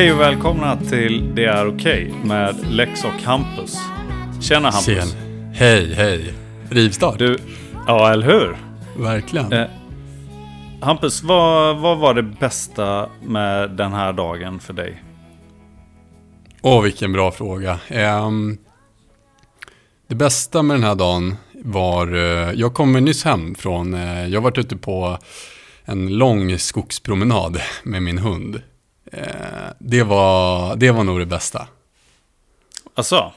Hej och välkomna till Det är okej med Lex och Hampus. Tjena Hampus. Tjen. Hej, hej. Rivstart. Du, ja eller hur? Verkligen. Eh, Hampus, vad, vad var det bästa med den här dagen för dig? Åh, vilken bra fråga. Ehm, det bästa med den här dagen var, eh, jag kommer nyss hem från, eh, jag har varit ute på en lång skogspromenad med min hund. Eh, det, var, det var nog det bästa. Alltså,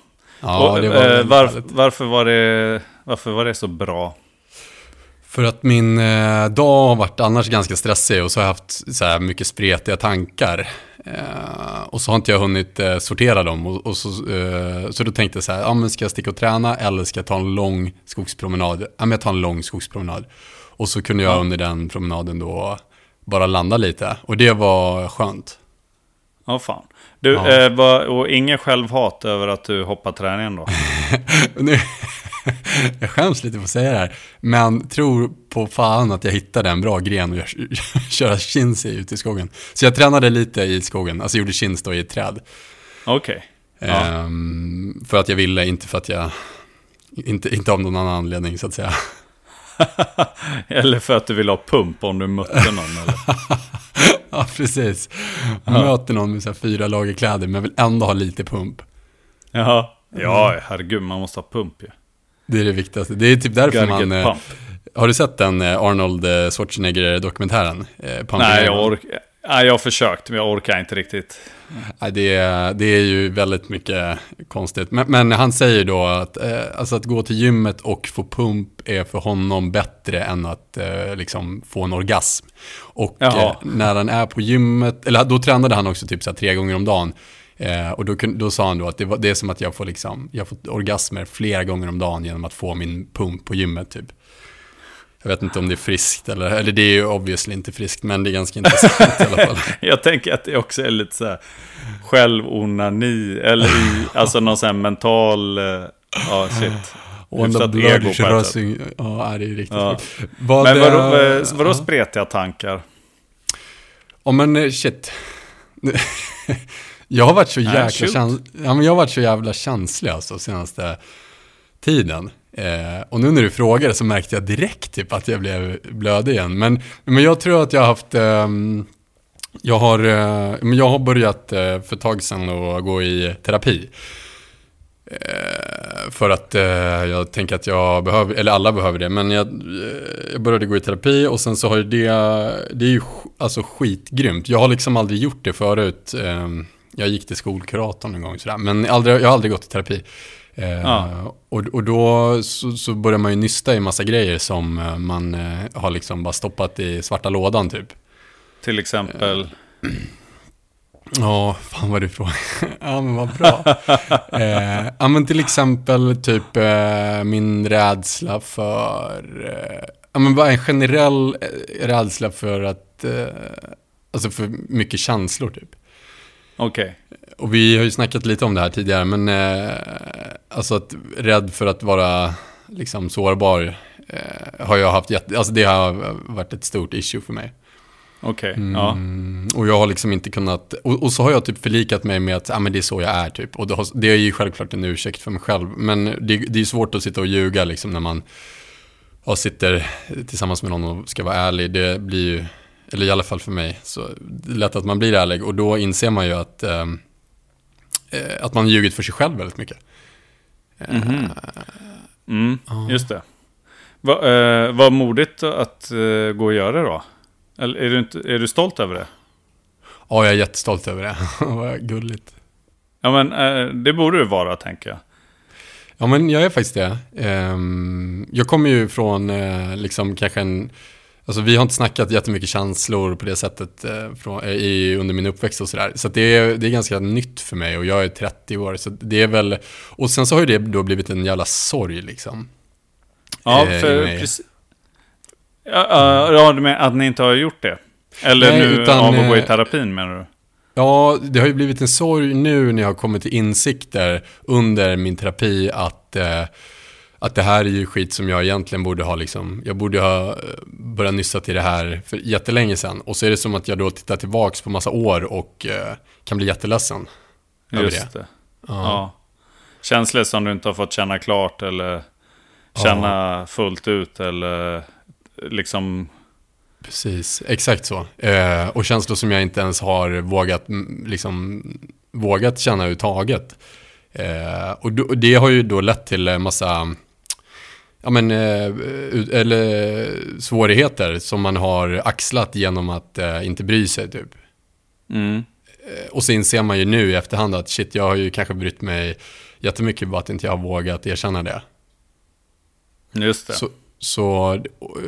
Ja, och, det var eh, väldigt varf, härligt. varför, var det, varför var det så bra? För att min eh, dag har varit annars ganska stressig och så har jag haft så här mycket spretiga tankar. Eh, och så har inte jag hunnit eh, sortera dem. Och, och så, eh, så då tänkte jag så här, ja, men ska jag sticka och träna eller ska jag ta en lång skogspromenad? Ja, men jag tar en lång skogspromenad. Och så kunde jag Ja. under den promenaden då bara landa lite. Och det var skönt. Ja, fan. Du, Ja. eh, var, och ingen självhat över att du hoppar träningen då? Nu, jag skäms lite för att säga det här, men tror på fan att jag hittade en bra gren och gör- köra chins i ute i skogen. Så jag tränade lite i skogen, alltså gjorde chins då i ett träd. Okej. Ja. Ehm, för att jag ville, inte för att jag, inte, inte av någon annan anledning så att säga. eller för att du vill ha pump om du mötte någon eller? Ja, precis. Möter någon med så fyra lager kläder, men vill ändå ha lite pump. Jaha. Ja, herregud, man måste ha pump ju. Det är det viktigaste. Det är typ därför man... eh, pump. Har du sett den eh, Arnold eh, Schwarzenegger-dokumentären? Nej, jag orkar. Nej, jag har försökt, men jag orkar inte riktigt. Nej, det, är, det är ju väldigt mycket konstigt. Men, men han säger då att, eh, alltså att gå till gymmet och få pump är för honom bättre än att eh, liksom få en orgasm. Och eh, när han är på gymmet, eller då tränade han också typ så tre gånger om dagen. Eh, och då, då sa han då att det, var, det är som att jag får, liksom, jag får orgasmer flera gånger om dagen genom att få min pump på gymmet typ. Jag vet inte om det är friskt eller, eller det är ju obviously inte friskt, men det är ganska intressant i alla fall. Jag tänker att det också är lite så här självonani, eller i, alltså någon sån här mental, eh, ja shit. Och Hyfsat the ego blood sätt. rushing. Ja, det är riktigt Ja. Vad, Men vadå, eh, vadå ja. spretiga tankar? Ja, men eh, shit. jag har varit så Nej, jäkla shoot. käns- ja, men jag har varit så jävla känslig alltså senaste tiden. Eh, och nu när du frågade så märkte jag direkt typ att jag blev blödig igen. Men, men jag tror att jag har haft, Eh, jag har, eh, men jag har börjat eh, för ett tag sedan att gå i terapi. Eh, för att eh, jag tänker att jag behöver, eller alla behöver det, men jag, eh, jag började gå i terapi och sen så har ju det, det är ju alltså skitgrymt. Jag har liksom aldrig gjort det förut. Eh, jag gick till skolkuratorn en gång sådär, men aldrig, jag har aldrig gått i terapi. Eh, Ja. och, och då så, så börjar man ju nysta i massa grejer som eh, man eh, har liksom bara stoppat i svarta lådan typ. Till exempel, Ja, fan vad du frågar. ja, men vad bra. eh, ja, men till exempel typ eh, min rädsla för... Eh, ja, men bara en generell rädsla för att... Alltså för mycket känslor typ. Okej. Och vi har ju snackat lite om det här tidigare, men eh, alltså att rädd för att vara liksom sårbar eh, har jag haft jätte... Alltså det har varit ett stort issue för mig. Okej, ja. Mm, och jag har liksom inte kunnat, och, och så har jag typ förlikat mig med att ah, men det är så jag är typ. Och det, har, det är ju självklart en ursäkt för mig själv. Men det, det är ju svårt att sitta och ljuga liksom när man ja, sitter tillsammans med någon och ska vara ärlig. Det blir ju, eller i alla fall för mig, så det är lätt att man blir ärlig. Och då inser man ju att, ehm, eh, att man ljugit för sig själv väldigt mycket. Mhm. Mm, Ja. just det. Va, eh, vad modigt att eh, gå och göra det då? Eller är du, inte, är du stolt över det? Ja, jag är jättestolt över det. Vad gulligt. Ja, men eh, det borde du vara, tänker jag. Ja, men jag är faktiskt det. Ehm, jag kommer ju från, eh, liksom kanske en... Alltså vi har inte snackat jättemycket känslor på det sättet eh, från, eh, i, under min uppväxt och sådär. Så att det, är, det är ganska nytt för mig och jag är 30 år. Så det är väl... Och sen så har ju det då blivit en jävla sorg liksom. Ja, eh, för precis... Ja, du menar att ni inte har gjort det? Eller Nej, nu utan, av att gå i terapin menar du? Ja, det har ju blivit en sorg nu när jag har kommit till insikter under min terapi att, eh, att det här är ju skit som jag egentligen borde ha liksom, jag borde ha eh, börjat nyssa till det här för jättelänge sedan. Och så är det som att jag då tittar tillbaks på massa år och eh, kan bli jätteledsen. Just det. Ja. Ja. Känslor som du inte har fått känna klart eller känna fullt ut eller liksom... Precis, exakt så. Eh, och känslor som jag inte ens har vågat, liksom, vågat känna överhuvudtaget. Eh, och, då, och det har ju då lett till massa ja, men, eh, eller svårigheter som man har axlat genom att eh, inte bry sig typ. Mm. Eh, Och så inser man ju nu i efterhand att shit, jag har ju kanske brytt mig jättemycket på att inte jag har vågat erkänna det. Just det. Så, så,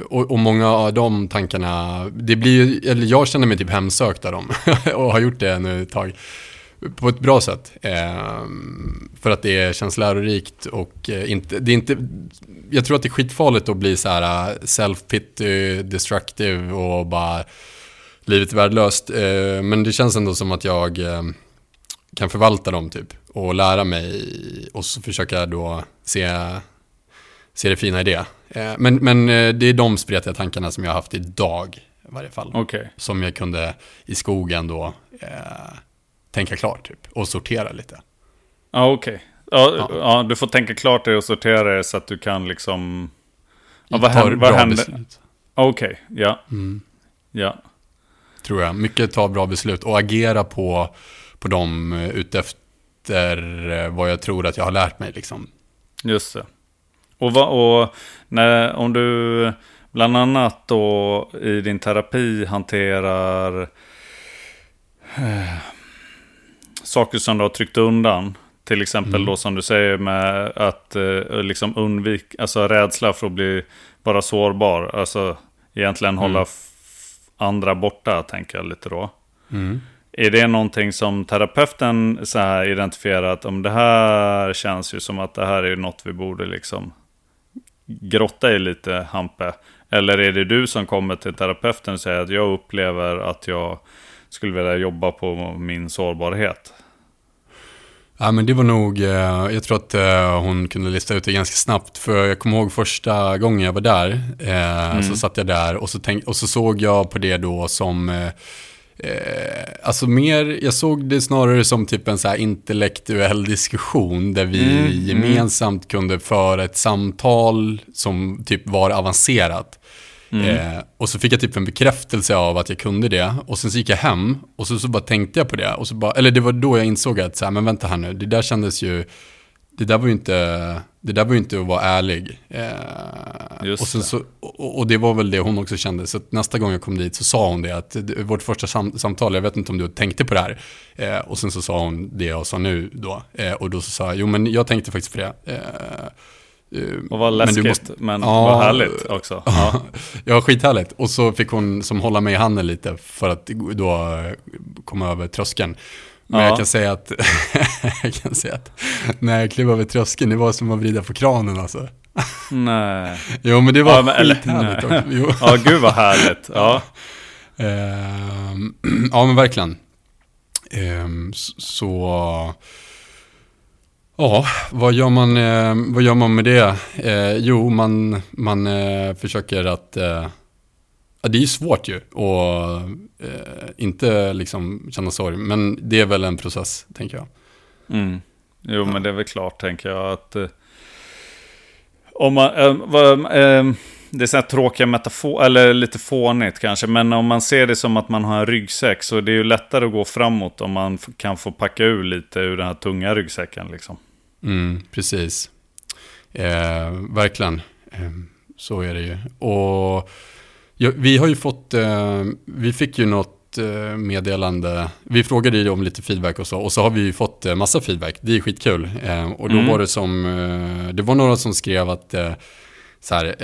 och, och många av de tankarna, det blir ju, eller jag känner mig typ hemsökt av dem och har gjort det nu ett tag. På ett bra sätt. Ehm, för att det känns lärorikt och eh, inte, det är inte, jag tror att det är skitfarligt att bli så här eh, self-pity, destructive och bara livet är värdelöst. Eh, men det känns ändå som att jag eh, kan förvalta dem typ och lära mig och så försöka då se se det fina i det. Eh, Men, men det är de spretiga tankarna som jag har haft idag i varje fall. Okej. Som jag kunde i skogen då tänka klart typ och sortera lite. Ja, okej. Ja, Ja. ja. du får tänka klart det och sortera det så att du kan liksom... Ja, vad händer? Vad händer? beslut. Okej, ja. Mm, Ja. tror jag. Mycket ta bra beslut och agera på, på dem eh, utefter eh, vad jag tror att jag har lärt mig liksom. Just det. Och, vad, och när, om du bland annat då i din terapi hanterar eh, saker som du har tryckt undan. Till exempel Mm. då som du säger med att eh, liksom undvika, alltså rädsla för att bli bara sårbar. Alltså egentligen hålla Mm. f- andra borta, tänker jag lite då. Mm. Är det någonting som terapeuten så här identifierar att om det här känns ju som att det här är något vi borde liksom grotta i lite, Hampe? Eller är det du som kommer till terapeuten och säger att jag upplever att jag skulle vilja jobba på min sårbarhet? Ja, men det var nog, eh, jag tror att eh, hon kunde lista ut det ganska snabbt. För jag kommer ihåg första gången jag var där, eh, så satt jag där och så, tänk, och så såg jag på det då som, alltså mer, jag såg det snarare som typ en så här intellektuell diskussion där vi Mm, mm. gemensamt kunde föra ett samtal som typ var avancerat. Eh, och så fick jag typ en bekräftelse av att jag kunde det. Och sen så gick jag hem och så, så bara tänkte jag på det. Och så bara, eller det var då jag insåg att, så här, men vänta här nu, det där kändes ju, det där var ju inte, det där var ju inte att vara ärlig. Eh, och, så, och, och det var väl det hon också kände. Så nästa gång jag kom dit så sa hon det, att vårt första sam, samtal, jag vet inte om du tänkte på det här. Eh, och sen så sa hon det jag sa nu då. Eh, och då så sa jag, jo men jag tänkte faktiskt på det. Eh, Och vad men läskigt, måste- men Ja. vad härligt också. Ja. Ja, skithärligt. Och så fick hon som hålla mig i handen lite för att då komma över tröskeln. Men Ja. jag kan säga att, jag kan säga att när jag klev över tröskeln, det var som att vrida på kranen alltså. Nej. Jo, men det var Ja, men- eller- skithärligt nej. också. Jo. Ja, gud vad härligt. Ja. Ehm, ja, men verkligen. Ehm, så... Ja, vad gör man, eh, vad gör man med det? Eh, jo, man, man eh, försöker att... Ja, det är ju svårt ju att inte liksom känna sorg, men det är väl en process, tänker jag. Mm. Jo, men det är väl klart, tänker jag. att om man, vad, Det är så här tråkiga metafor, eller lite fånigt kanske. Men om man ser det som att man har en ryggsäck så det är ju lättare att gå framåt om man kan få packa ur lite ur den här tunga ryggsäcken. Liksom. Mm, precis. Eh, verkligen. Eh, så är det ju. Och ja, vi har ju fått, eh, vi fick ju något eh, meddelande. Vi frågade ju om lite feedback och så. Och så har vi ju fått eh, massa feedback. Det är skitkul. Eh, och då Mm. var det som, det var några som skrev att så här,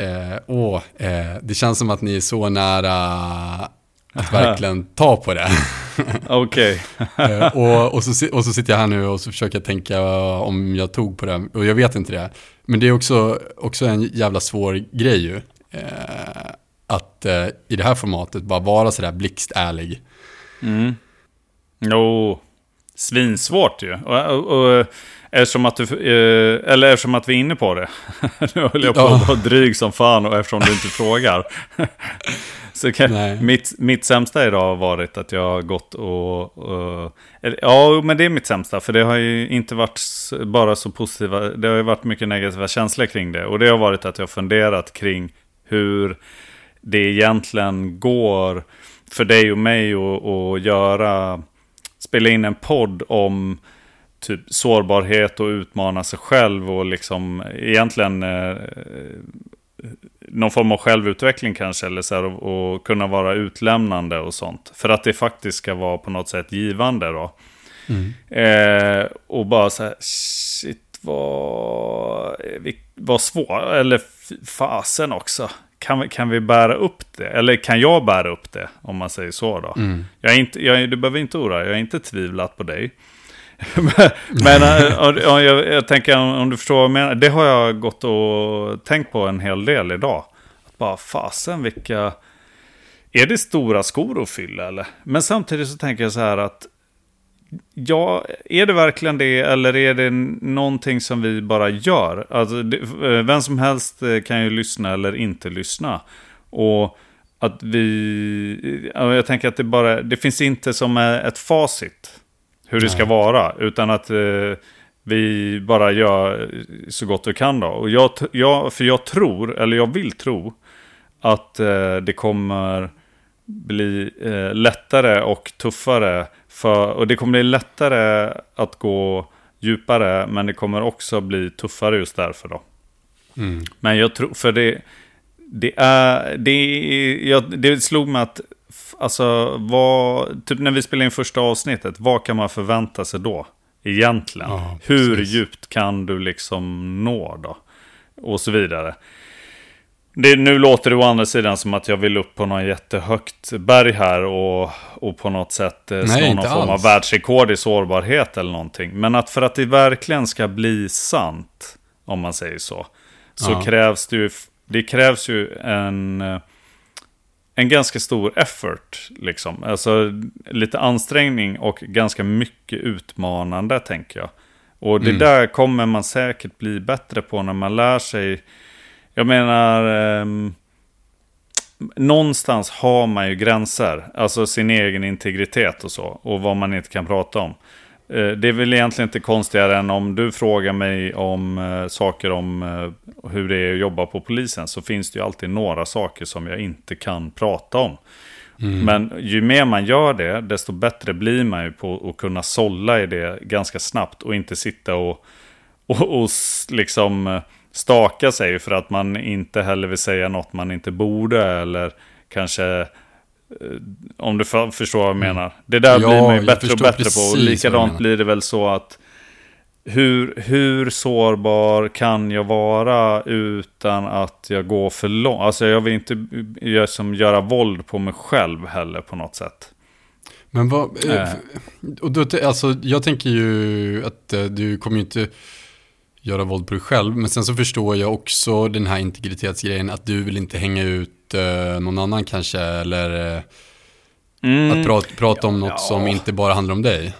åh, det känns som att ni är så nära att verkligen ta på det. Okej. Eh, och, och, så, och så sitter jag här nu och så försöker jag tänka om jag tog på det. Och jag vet inte det. Men det är också, också en jävla svår grej ju. Eh, att eh, i det här formatet bara vara sådär blixtärlig. Mm. Jo, svinsvårt ju. Och, och, och eftersom att, du, eh, eller eftersom att vi är inne på det. nu höll jag på att vara dryg som fan och eftersom du inte frågar. Så kan, mitt, mitt sämsta idag har varit att jag har gått och, och... Ja, men det är mitt sämsta. För det har ju inte varit bara så positiva... Det har ju varit mycket negativa känslor kring det. Och det har varit att jag har funderat kring hur det egentligen går för dig och mig att göra... Spela in en podd om typ sårbarhet och utmana sig själv och liksom egentligen eh, någon form av självutveckling kanske, eller så här, och, och, kunna vara utlämnande och sånt. För att det faktiskt ska vara på något sätt givande då. Mm. Eh, och bara så här, shit vad, vad svårt, eller fasen också. Kan, kan vi bära upp det? Eller kan jag bära upp det? Om man säger så då. Mm. Jag är inte, jag, du behöver inte oroa jag har inte tvivlat på dig. men eh, och, och, jag, jag, tänker om du förstår vad jag menar. Det har jag gått och tänkt på en hel del idag. Att bara fasen vilka... Är det stora skor att fylla eller? Men samtidigt så tänker jag så här att... Ja, är det verkligen det eller är det någonting som vi bara gör? Alltså, det, eh, vem som helst eh, kan ju lyssna eller inte lyssna. Och att vi... Jag tänker att det bara... Det finns inte som ett facit hur det ska vara. Utan att eh, vi bara gör så gott vi kan då. Och jag, jag, för jag tror, eller jag vill tro, att eh, det kommer bli eh, lättare och tuffare. För, och det kommer bli lättare att gå djupare, men det kommer också bli tuffare just därför då. Mm. Men jag tror, för det, det är, det, jag, det slog mig att alltså, vad, typ när vi spelade in första avsnittet, vad kan man förvänta sig då? Egentligen. Ja, Hur djupt kan du liksom nå då? Och så vidare. Det, nu låter det å andra sidan som att jag vill upp på något jättehögt berg här och, och på något sätt eh, slå någon form av världsrekord i sårbarhet eller någonting. Men att för att det verkligen ska bli sant, om man säger så, så ja. krävs det ju, det krävs ju en eh, en ganska stor effort. Liksom. Alltså lite ansträngning och ganska mycket utmanande tänker jag. Och det mm. där kommer man säkert bli bättre på när man lär sig. Jag menar, eh, någonstans har man ju gränser. Alltså sin egen integritet och så. Och vad man inte kan prata om. Eh, det är väl egentligen inte konstigare än om du frågar mig om eh, saker om eh, hur det är att jobba på polisen. Så finns det ju alltid några saker som jag inte kan prata om. Mm. Men ju mer man gör det, desto bättre blir man ju på att kunna sålla i det ganska snabbt. Och inte sitta och, och, och liksom staka sig för att man inte heller vill säga något man inte borde. Eller kanske om du förstår vad jag mm. menar. Det där ja, blir man ju bättre och bättre på. Och likadant blir det väl så att hur, hur sårbar kan jag vara utan att jag går för långt? Alltså jag vill inte jag, som göra våld på mig själv heller på något sätt. Men vad, äh. och då, alltså jag tänker ju att du kommer ju inte göra våld på dig själv. Men sen så förstår jag också den här integritetsgrejen att du vill inte hänga ut eh, någon annan kanske. Eller eh, mm. att prata, prata om något ja. som inte bara handlar om dig.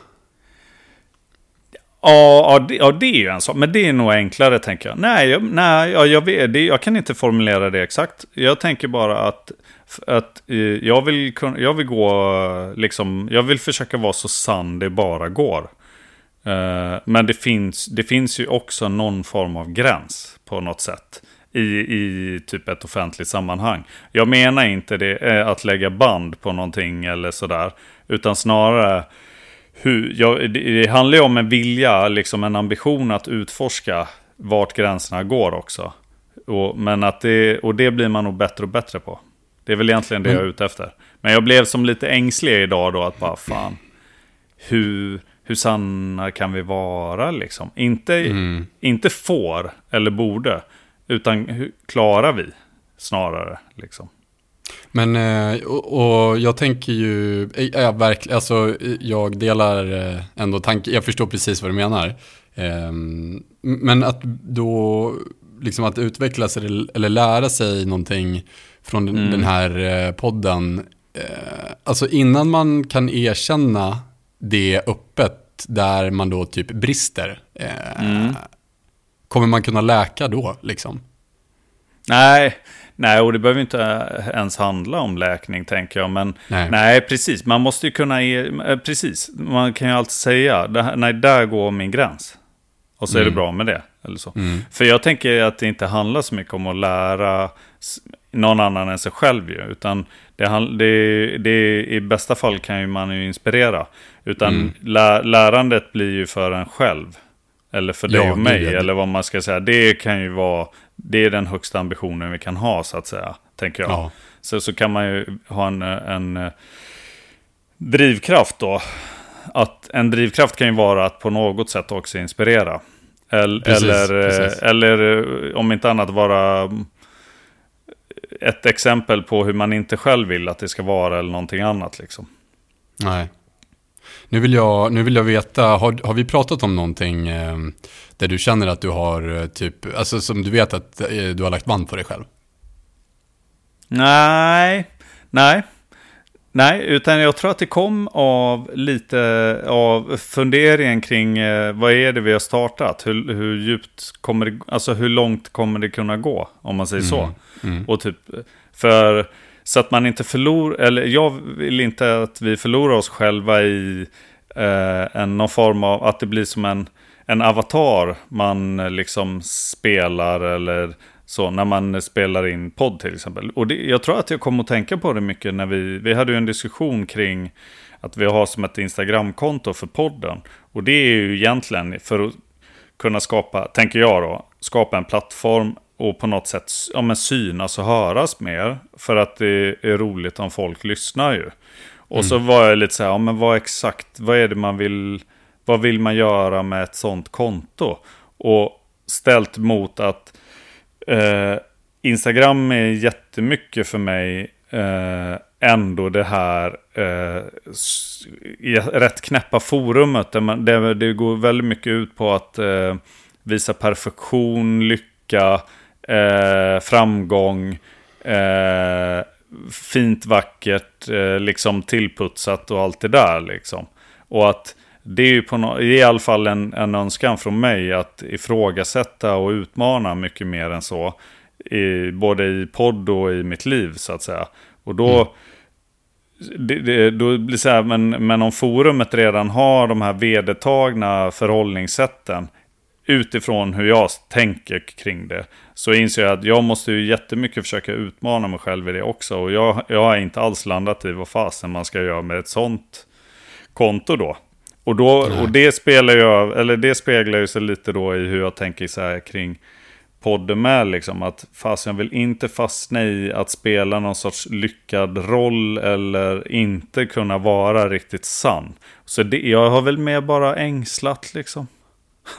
Ja, ja, det, ja, det är ju en sak. Men det är nog enklare tänker jag. Nej, jag, nej ja, jag, vet, det, jag kan inte formulera det exakt. Jag tänker bara att, att eh, jag, vill, jag vill gå, liksom, jag vill försöka vara så sann det bara går. Men det finns, det finns ju också någon form av gräns på något sätt. I, i typ ett offentligt sammanhang. Jag menar inte det eh, att lägga band på någonting eller sådär. Utan snarare hur, ja, det, handlar ju om en vilja, liksom en ambition att utforska vart gränserna går också. Och, men att det, och det blir man nog bättre och bättre på. Det är väl egentligen det mm. jag är ute efter. Men jag blev som lite ängslig idag då att bara fan. Hur hur sanna kan vi vara liksom? Inte, mm. inte får eller borde, utan hur klarar vi snarare liksom. Men, eh, och, jag tänker ju, eh, ja, verkligen, alltså jag delar eh, ändå tanken, jag förstår precis vad du menar. Ehm, men att då, liksom att utveckla sig eller lära sig någonting från mm. den här podden, alltså innan man kan erkänna det öppet där man då typ brister. Eh, Kommer man kunna läka då liksom? Nej, nej, och det behöver inte ens handla om läkning tänker jag. Men Nej. nej, precis. Man måste ju kunna, eh, precis. Man kan ju alltid säga, nej, där går min gräns. Och så är det bra med det. Eller så. För jag tänker att det inte handlar så mycket om att lära någon annan än sig själv ju. Utan det, det, det, i bästa fall kan ju man ju inspirera. Utan lä, lärandet blir ju för en själv. Eller för dig Ja, och mig, ja. eller vad man ska säga. Det kan ju vara, det är den högsta ambitionen vi kan ha så att säga, tänker jag. Ja. Så, så kan man ju ha en, en eh, drivkraft då. Att en drivkraft kan ju vara att på något sätt också inspirera. El, Precis, eller, eh, precis. eller eh, om inte annat vara mm, ett exempel på hur man inte själv vill att det ska vara eller någonting annat liksom. Nej. Nu vill jag, nu vill jag veta, har, har vi pratat om någonting eh, där du känner att du har eh, typ, alltså som du vet att eh, du har lagt band på dig själv? Nej, nej. Nej, utan jag tror att det kom av lite av funderingen kring eh, vad är det vi har startat? Hur, hur djupt kommer det, alltså hur långt kommer det kunna gå? Om man säger så. Och typ, för så att man inte förlorar, eller jag vill inte att vi förlorar oss själva i eh, en, någon form av, att det blir som en, en avatar man eh, liksom spelar eller så när man spelar in podd till exempel. Och det, jag tror att jag kom att tänka på det mycket när vi, vi hade ju en diskussion kring att vi har som ett Instagramkonto för podden. Och det är ju egentligen för att kunna skapa, tänker jag då, skapa en plattform och på något sätt ja, men synas och höras mer. För att det är roligt om folk lyssnar ju. Och så var jag lite så här, ja men vad exakt, vad är det man vill, vad vill man göra med ett sånt konto? Och ställt mot att eh, Instagram är jättemycket för mig eh, ändå det här eh, rätt knäppa forumet. Där man, där det går väldigt mycket ut på att eh, visa perfektion, lycka, eh, framgång, eh, fint, vackert, eh, liksom tillputsat och allt det där liksom. Och att det är ju på no- i alla fall en, en önskan från mig att ifrågasätta och utmana mycket mer än så. I, både i podd och i mitt liv så att säga. Och då, det, det, då blir det så här, men, men om forumet redan har de här vedertagna förhållningssätten utifrån hur jag tänker kring det. Så inser jag att jag måste ju jättemycket försöka utmana mig själv i det också. Och jag, jag har inte alls landat i vad fasen man ska göra med ett sånt konto då. Och, då, och det, spelar jag, eller det speglar ju sig lite då i hur jag tänker så här kring podden med. Liksom, att fast jag vill inte fastna i att spela någon sorts lyckad roll eller inte kunna vara riktigt sann. Så det, jag har väl mer bara ängslat liksom.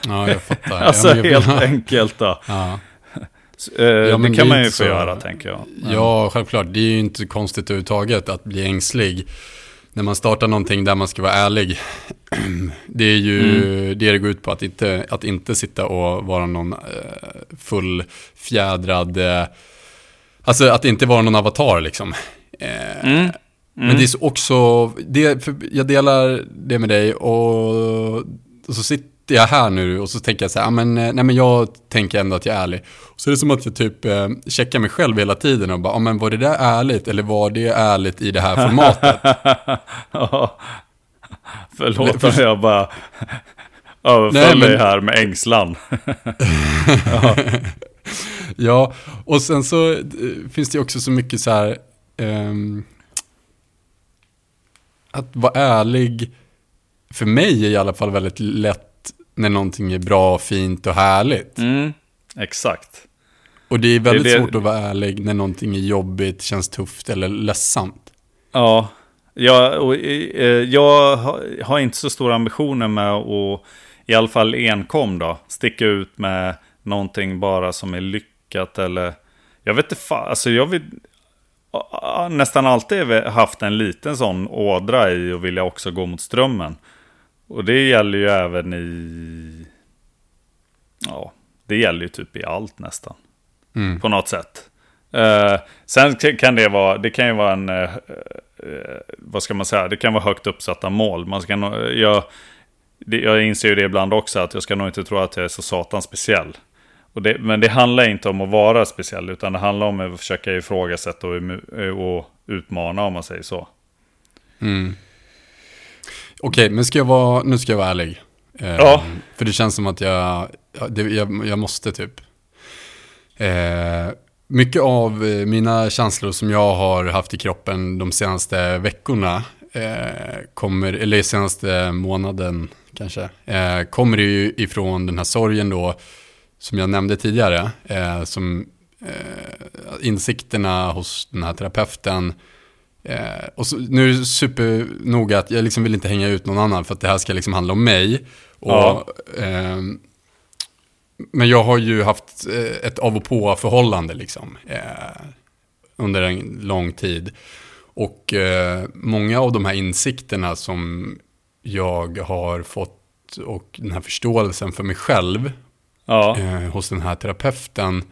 Ja, jag fattar. Alltså ja, men jag- helt enkelt då. Ja. Eh, Ja, men det det kan är man ju få så- göra tänker jag. Ja, självklart. Det är ju inte konstigt överhuvudtaget att bli ängslig när man startar någonting där man ska vara ärlig. Det är ju Mm. det det går ut på, att inte, att inte sitta och vara någon eh, fullfjädrad, eh, alltså att inte vara någon avatar liksom. Eh, Mm. Men det är så också, det, jag delar det med dig och, och så sitter jag här nu och så tänker jag så här, "Ah, men, eh, nej men jag tänker ändå att jag är ärlig. Så är det som att jag typ eh, checkar mig själv hela tiden och bara, ah, men var det där ärligt eller var det ärligt i det här formatet? ja. Förlåt för- om jag bara överföll men- dig här med ängslan. ja, och sen så eh, finns det också så mycket så här, ehm, att vara ärlig, för mig är i alla fall väldigt lätt när någonting är bra, fint och härligt. Mm, exakt. Och det är väldigt Det är det- svårt att vara ärlig när någonting är jobbigt, känns tufft eller ledsamt. Ja, jag, och, eh, jag har, inte så stora ambitioner med att, i alla fall enkom då, sticka ut med någonting bara som är lyckat eller... Jag vet inte fan, alltså jag vill... Nästan alltid haft en liten sån ådra i och vilja också gå mot strömmen. Och det gäller ju även i... Ja, det gäller ju typ i allt nästan. Mm. På något sätt. Eh, sen kan det vara, det kan ju vara en, eh, eh, vad ska man säga, det kan vara högt uppsatta mål. Man ska, nå- jag, det, jag inser ju det ibland också, att jag ska nog inte tro att jag är så satans speciell. Och det, men det handlar inte om att vara speciell, utan det handlar om att försöka ifrågasätta och, och utmana, om man säger så. Mm. Okej, men ska jag vara, nu ska jag vara ärlig. Eh, Ja. För det känns som att jag, ja, det, jag, jag måste typ. Eh, mycket av eh, mina känslor som jag har haft i kroppen de senaste veckorna, eh, kommer, eller senaste månaden kanske, eh, kommer ju ifrån den här sorgen då, som jag nämnde tidigare, eh, som insikterna hos den här terapeuten, Eh, och så, nu är det supernoga att jag liksom vill inte hänga ut någon annan för att det här ska liksom handla om mig. Och, Ja. ehm, men jag har ju haft eh, ett av och på förhållande liksom. Eh, under en lång tid. Och eh, många av de här insikterna som jag har fått och den här förståelsen för mig själv Ja, eh, hos den här terapeuten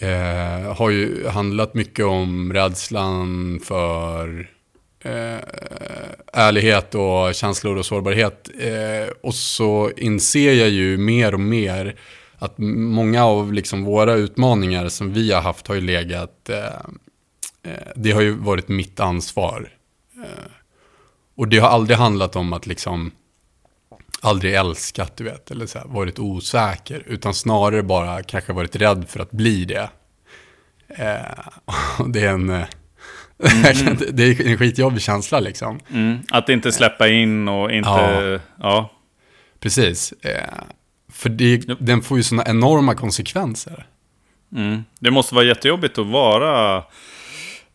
eh, har ju handlat mycket om rädslan för eh, ärlighet och känslor och sårbarhet. Eh, och så inser jag ju mer och mer att många av liksom våra utmaningar som vi har haft har ju legat, eh, eh, det har ju varit mitt ansvar. Eh, och det har aldrig handlat om att liksom aldrig älskat, du vet, eller så här, varit osäker, utan snarare bara kanske varit rädd för att bli det. Eh, det är en, eh, det är en skitjobbig känsla liksom. mm. Att inte släppa in och inte... Ja. Ja, Precis. Eh, för det, den får ju sådana enorma konsekvenser. Mm. Det måste vara jättejobbigt att vara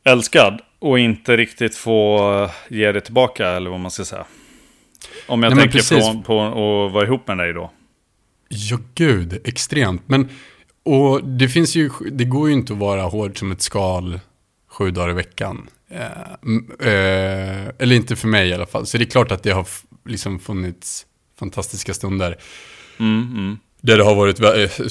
älskad och inte riktigt få ge det tillbaka, eller vad man ska säga. Om jag Nej, tänker precis. från, på att vara ihop med dig då. Ja, gud, extremt. Men, och det finns ju, det går ju inte att vara hård som ett skal sju dagar i veckan. Eh, eh, eller inte för mig i alla fall. Så det är klart att det har liksom funnits fantastiska stunder. Mm, mm. Där det har varit, eh,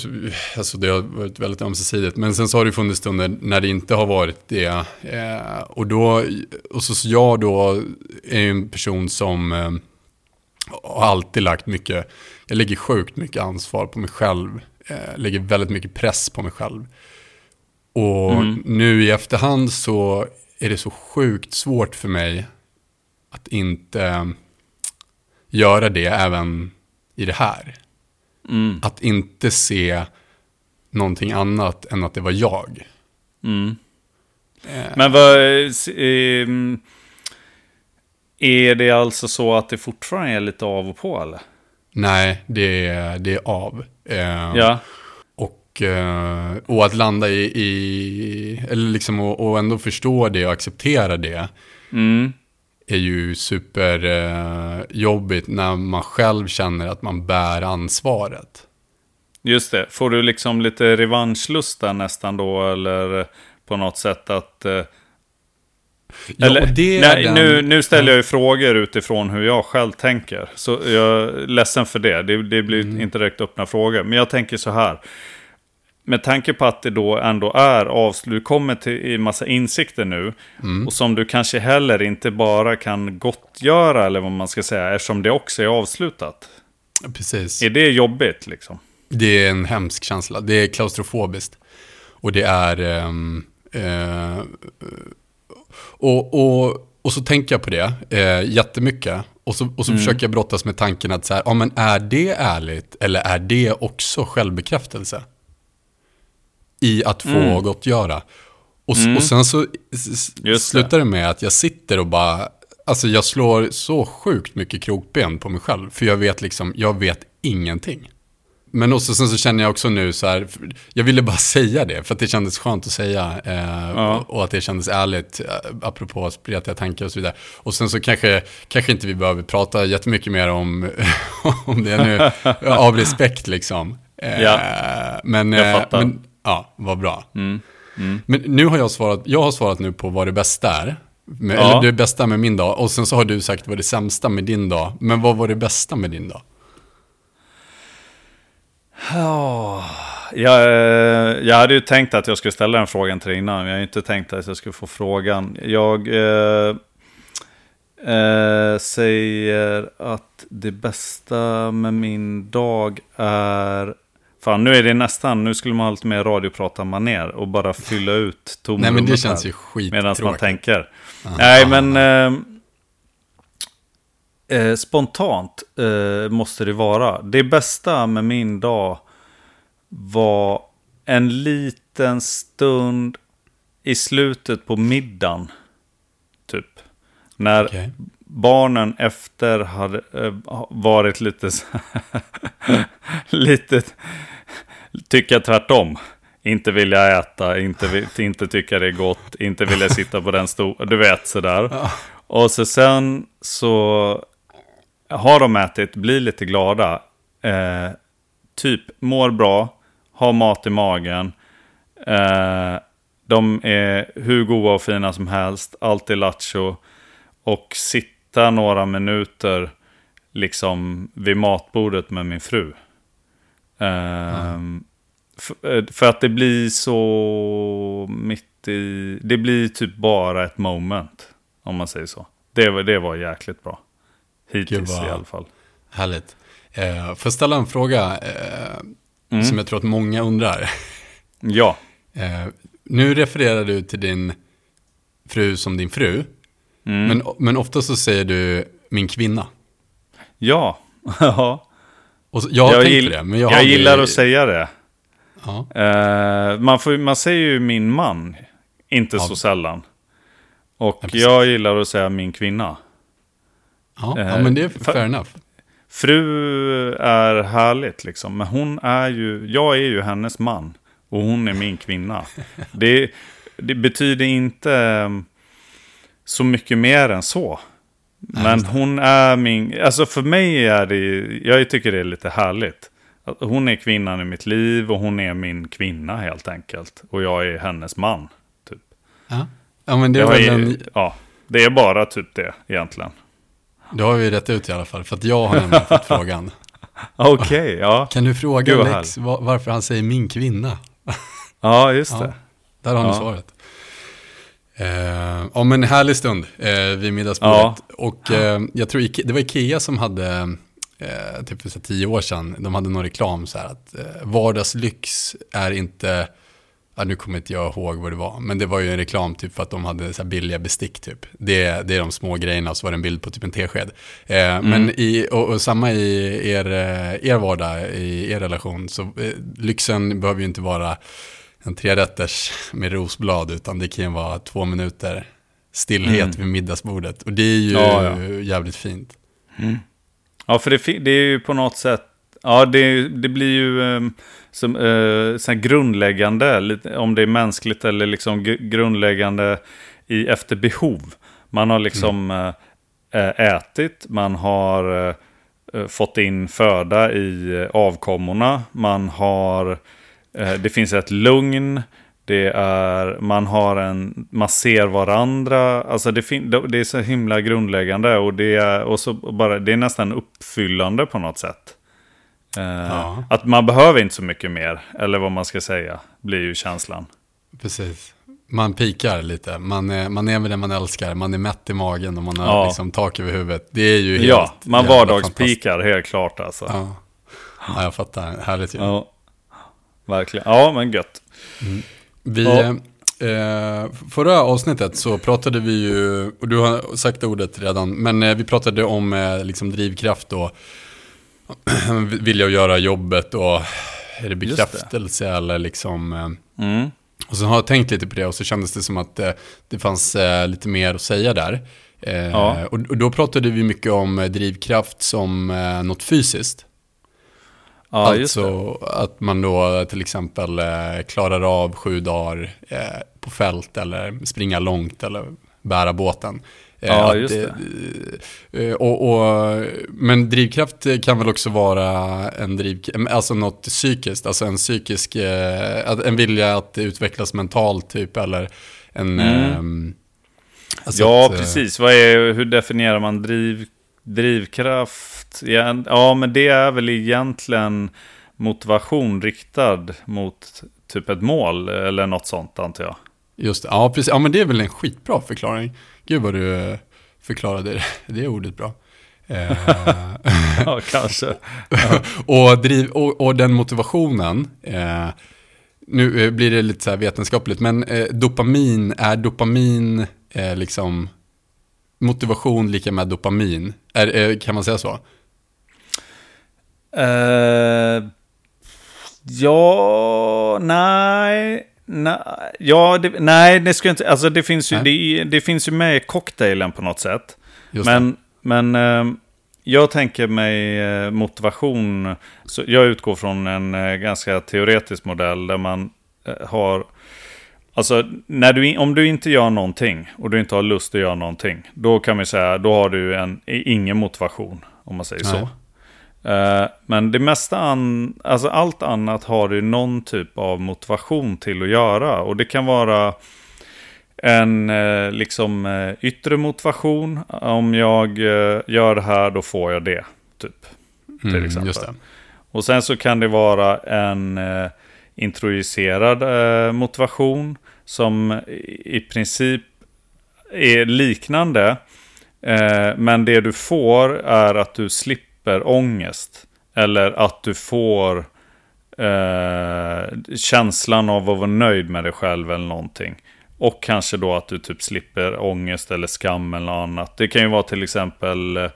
alltså det har varit väldigt ömsesidigt. Men sen så har det funnits stunder när det inte har varit det. Eh, och då, och så så jag då är ju en person som eh, har alltid lagt mycket, jag lägger sjukt mycket ansvar på mig själv. Eh, lägger väldigt mycket press på mig själv. Och Mm. nu i efterhand så är det så sjukt svårt för mig att inte göra det även i det här. Mm, Att inte se någonting annat än att det var jag. mm. Eh, Men vad... ehm, Är det alltså så att det fortfarande är lite av och på, eller? nej, det är, det är av. Eh, Ja. och, eh, och att landa i, i eller liksom och, och ändå förstå det och acceptera det Mm. är ju superjobbigt eh, när man själv känner att man bär ansvaret. Just det. Får du liksom lite revanschlust där nästan då, eller på något sätt att... Ja, Eller, och det nej, den- nu, nu ställer jag ju frågor utifrån hur jag själv tänker. Så jag är ledsen för det. Det, det blir Mm. inte direkt öppna frågor. Men jag tänker så här. Med tanke på att det då ändå är avslut, du kommer till i massa insikter nu. Mm. Och som du kanske heller inte bara kan gottgöra, eller vad man ska säga, eftersom det också är avslutat. Precis. Är det jobbigt liksom? Det är en hemsk känsla. Det är klaustrofobiskt. Och det är... ehm, eh, och, och, och så tänker jag på det eh, jättemycket. Och så, och så försöker jag brottas med tanken att så här, ja men är det ärligt eller är det också självbekräftelse? I att få Mm. gottgöra. Och, Mm. och sen så Just slutar det med att jag sitter och bara, alltså jag slår så sjukt mycket krokben på mig själv. För jag vet liksom, jag vet ingenting. Men också sen så känner jag också nu så här, jag ville bara säga det för att det kändes skönt att säga. Eh, Ja. och, och att det kändes ärligt, eh, apropå spretiga tankar och så vidare. Och sen så kanske, kanske inte vi behöver prata jättemycket mer om, om det nu, av respekt liksom. Eh, Ja. men, Jag eh, fattar. men, ja, vad bra. Mm. Mm. Men nu har jag svarat, jag har svarat nu på vad det bästa är. Med, Ja. Eller det bästa med min dag. Och sen så har du sagt vad det sämsta med din dag. Men vad var det bästa med din dag? Ja, jag, eh, jag hade ju tänkt att jag skulle ställa den frågan till dig innan. men Jag har ju inte tänkt att jag skulle få frågan. Jag eh, eh, säger att det bästa med min dag är... Fan, nu är det nästan, nu skulle man ha lite mer radioprata maner och bara fylla ut tomrummet Nej men det känns ju skittråkigt. Medan man tänker. Nej, men... Eh, eh, spontant eh, måste det vara. Det bästa med min dag var en liten stund i slutet på middagen. Typ. När Okej. barnen efter hade eh, varit lite så lite tycka tvärtom. Inte vilja äta, inte, inte tycka det är gott, inte vilja sitta på den stolen. Du vet sådär. Och så sen så har de ätit, blir lite glada. Eh, typ mår bra, har mat i magen. Eh, de är hur goda och fina som helst, alltid lattjo. Och sitta några minuter liksom vid matbordet med min fru. Ehm, f- eh, för att det blir så mitt i... Det blir typ bara ett moment. Om man säger så. Det, det var jäkligt bra. Hittills Gud, i alla fall. Härligt. Eh, får jag ställa en fråga eh, Mm. som jag tror att många undrar. Ja. Eh, nu refererar du till din fru som din fru. Mm. Men, men ofta så säger du min kvinna. Ja. Och så, jag har jag tänkt gill- det. Men jag, jag gillar att säga det. Ja, Eh, man, får, man säger ju min man, inte Ja. så sällan. Och Ja, jag gillar att säga min kvinna. Ja, ja, Eh, men det är fa- fair enough. Fru är härligt liksom, men hon är ju, jag är ju hennes man. Och hon är min kvinna. Det, det betyder inte eh, så mycket mer än så. Men hon är min, alltså för mig är det, jag tycker det är lite härligt. Hon är kvinnan i mitt liv och hon är min kvinna helt enkelt. Och jag är hennes man. Typ. Ja. ja, men det, Jag var är, ja, det är bara typ det egentligen. Det har vi rätt ut i alla fall. För att jag har nämligen fått frågan. Okej, ja. Kan du fråga Gud, Lex va- varför han säger min kvinna? Ja, just Ja. det. Där har ni Ja. svaret. Eh, ja, men en härlig stund eh, vid middagsbordet. Och eh, jag tror Ike- det var Ikea som hade, eh, typ för tio år sedan, de hade någon reklam så här att eh, vardagslyx är inte, ja, nu kommer inte jag ihåg vad det var, men det var ju en reklam typ för att de hade så billiga bestick typ. Det, det är de små grejerna, och så var det en bild på typ en tesked. Eh, Men i, och, och samma i er, eh, er vardag, i er relation, så eh, lyxen behöver ju inte vara en trerätters med rosblad, utan det kan ju vara två minuter stillhet vid middagsbordet. Och det är ju Ja, ja. jävligt fint. Ja, för det, det är ju på något sätt, ja det, det blir ju um, som, så här grundläggande, om det är mänskligt eller liksom gr- grundläggande i, efter behov. Man har liksom eh, eh, ätit, man har eh, fått in föda i eh, avkommorna, man har, eh, det finns ett lugn, det är, man har en, man ser varandra, alltså det, fin, det är så himla grundläggande och det är, och så bara, det är nästan uppfyllande på något sätt. Eh, Ja. Att man behöver inte så mycket mer, eller vad man ska säga, blir ju känslan. Precis. Man pikar lite, man är, man är med den man älskar, man är mätt i magen och man har Ja. liksom tak över huvudet. Det är ju helt Ja, man vardagspikar helt klart alltså. Ja. ja, jag fattar. Härligt ju. Ja, verkligen. Ja, men gött. Vi, Ja. eh, förra avsnittet så pratade vi ju, och du har sagt ordet redan, men eh, vi pratade om eh, liksom drivkraft och vilja att göra jobbet och är det Just det. bekräftelse eller liksom... Eh, Mm. och så har jag tänkt lite på det och så kändes det som att eh, det fanns eh, lite mer att säga där. Ja. och, då pratade vi mycket om drivkraft som något fysiskt. Ja, alltså att man då till exempel klarar av sju dagar på fält eller springa långt eller bära båten. Eh, Ja, just eh, och, och, men drivkraft kan väl också vara en driv, alltså något psykiskt, alltså en psykisk, eh, en vilja att utvecklas mentalt typ eller en... Mm. ehm, alltså Ja, att, eh, precis. Vad är, hur definierar man driv, drivkraft? Ja, ja, men det är väl egentligen motivation riktad mot typ ett mål eller något sånt antar jag. Just det, ja precis. Ja men det är väl en skitbra förklaring. Gud vad du är förklarade det, det ordet bra. Eh, ja, kanske. och, driv, och, och, den motivationen, eh, nu eh, blir det lite så här vetenskapligt, men eh, dopamin, är dopamin eh, liksom motivation lika med dopamin? Är, eh, kan man säga så? Ja, nej. Nej, ja, det, nej, det ska inte, alltså det finns ju, det, det, finns ju med i cocktailen på något sätt. Just men, det. men uh, jag tänker mig uh, motivation, så jag utgår från en uh, ganska teoretisk modell där man har Alltså, när du, om du inte gör någonting och du inte har lust att göra någonting, då kan man säga, då har du en, ingen motivation, om man säger Nej. så. Uh, men det mesta, an, alltså allt annat har du någon typ av motivation till att göra. Och det kan vara en uh, liksom uh, yttre motivation. Om jag gör det här, då får jag det. Typ. Till mm, exempel. Och sen så kan det vara en introducerad motivation som i princip är liknande. Eh, men det du får är att du slipper ångest. Eller att du får eh, känslan av att vara nöjd med dig själv eller någonting. Och kanske då att du typ slipper ångest eller skam eller något annat. Det kan ju vara till exempel eh,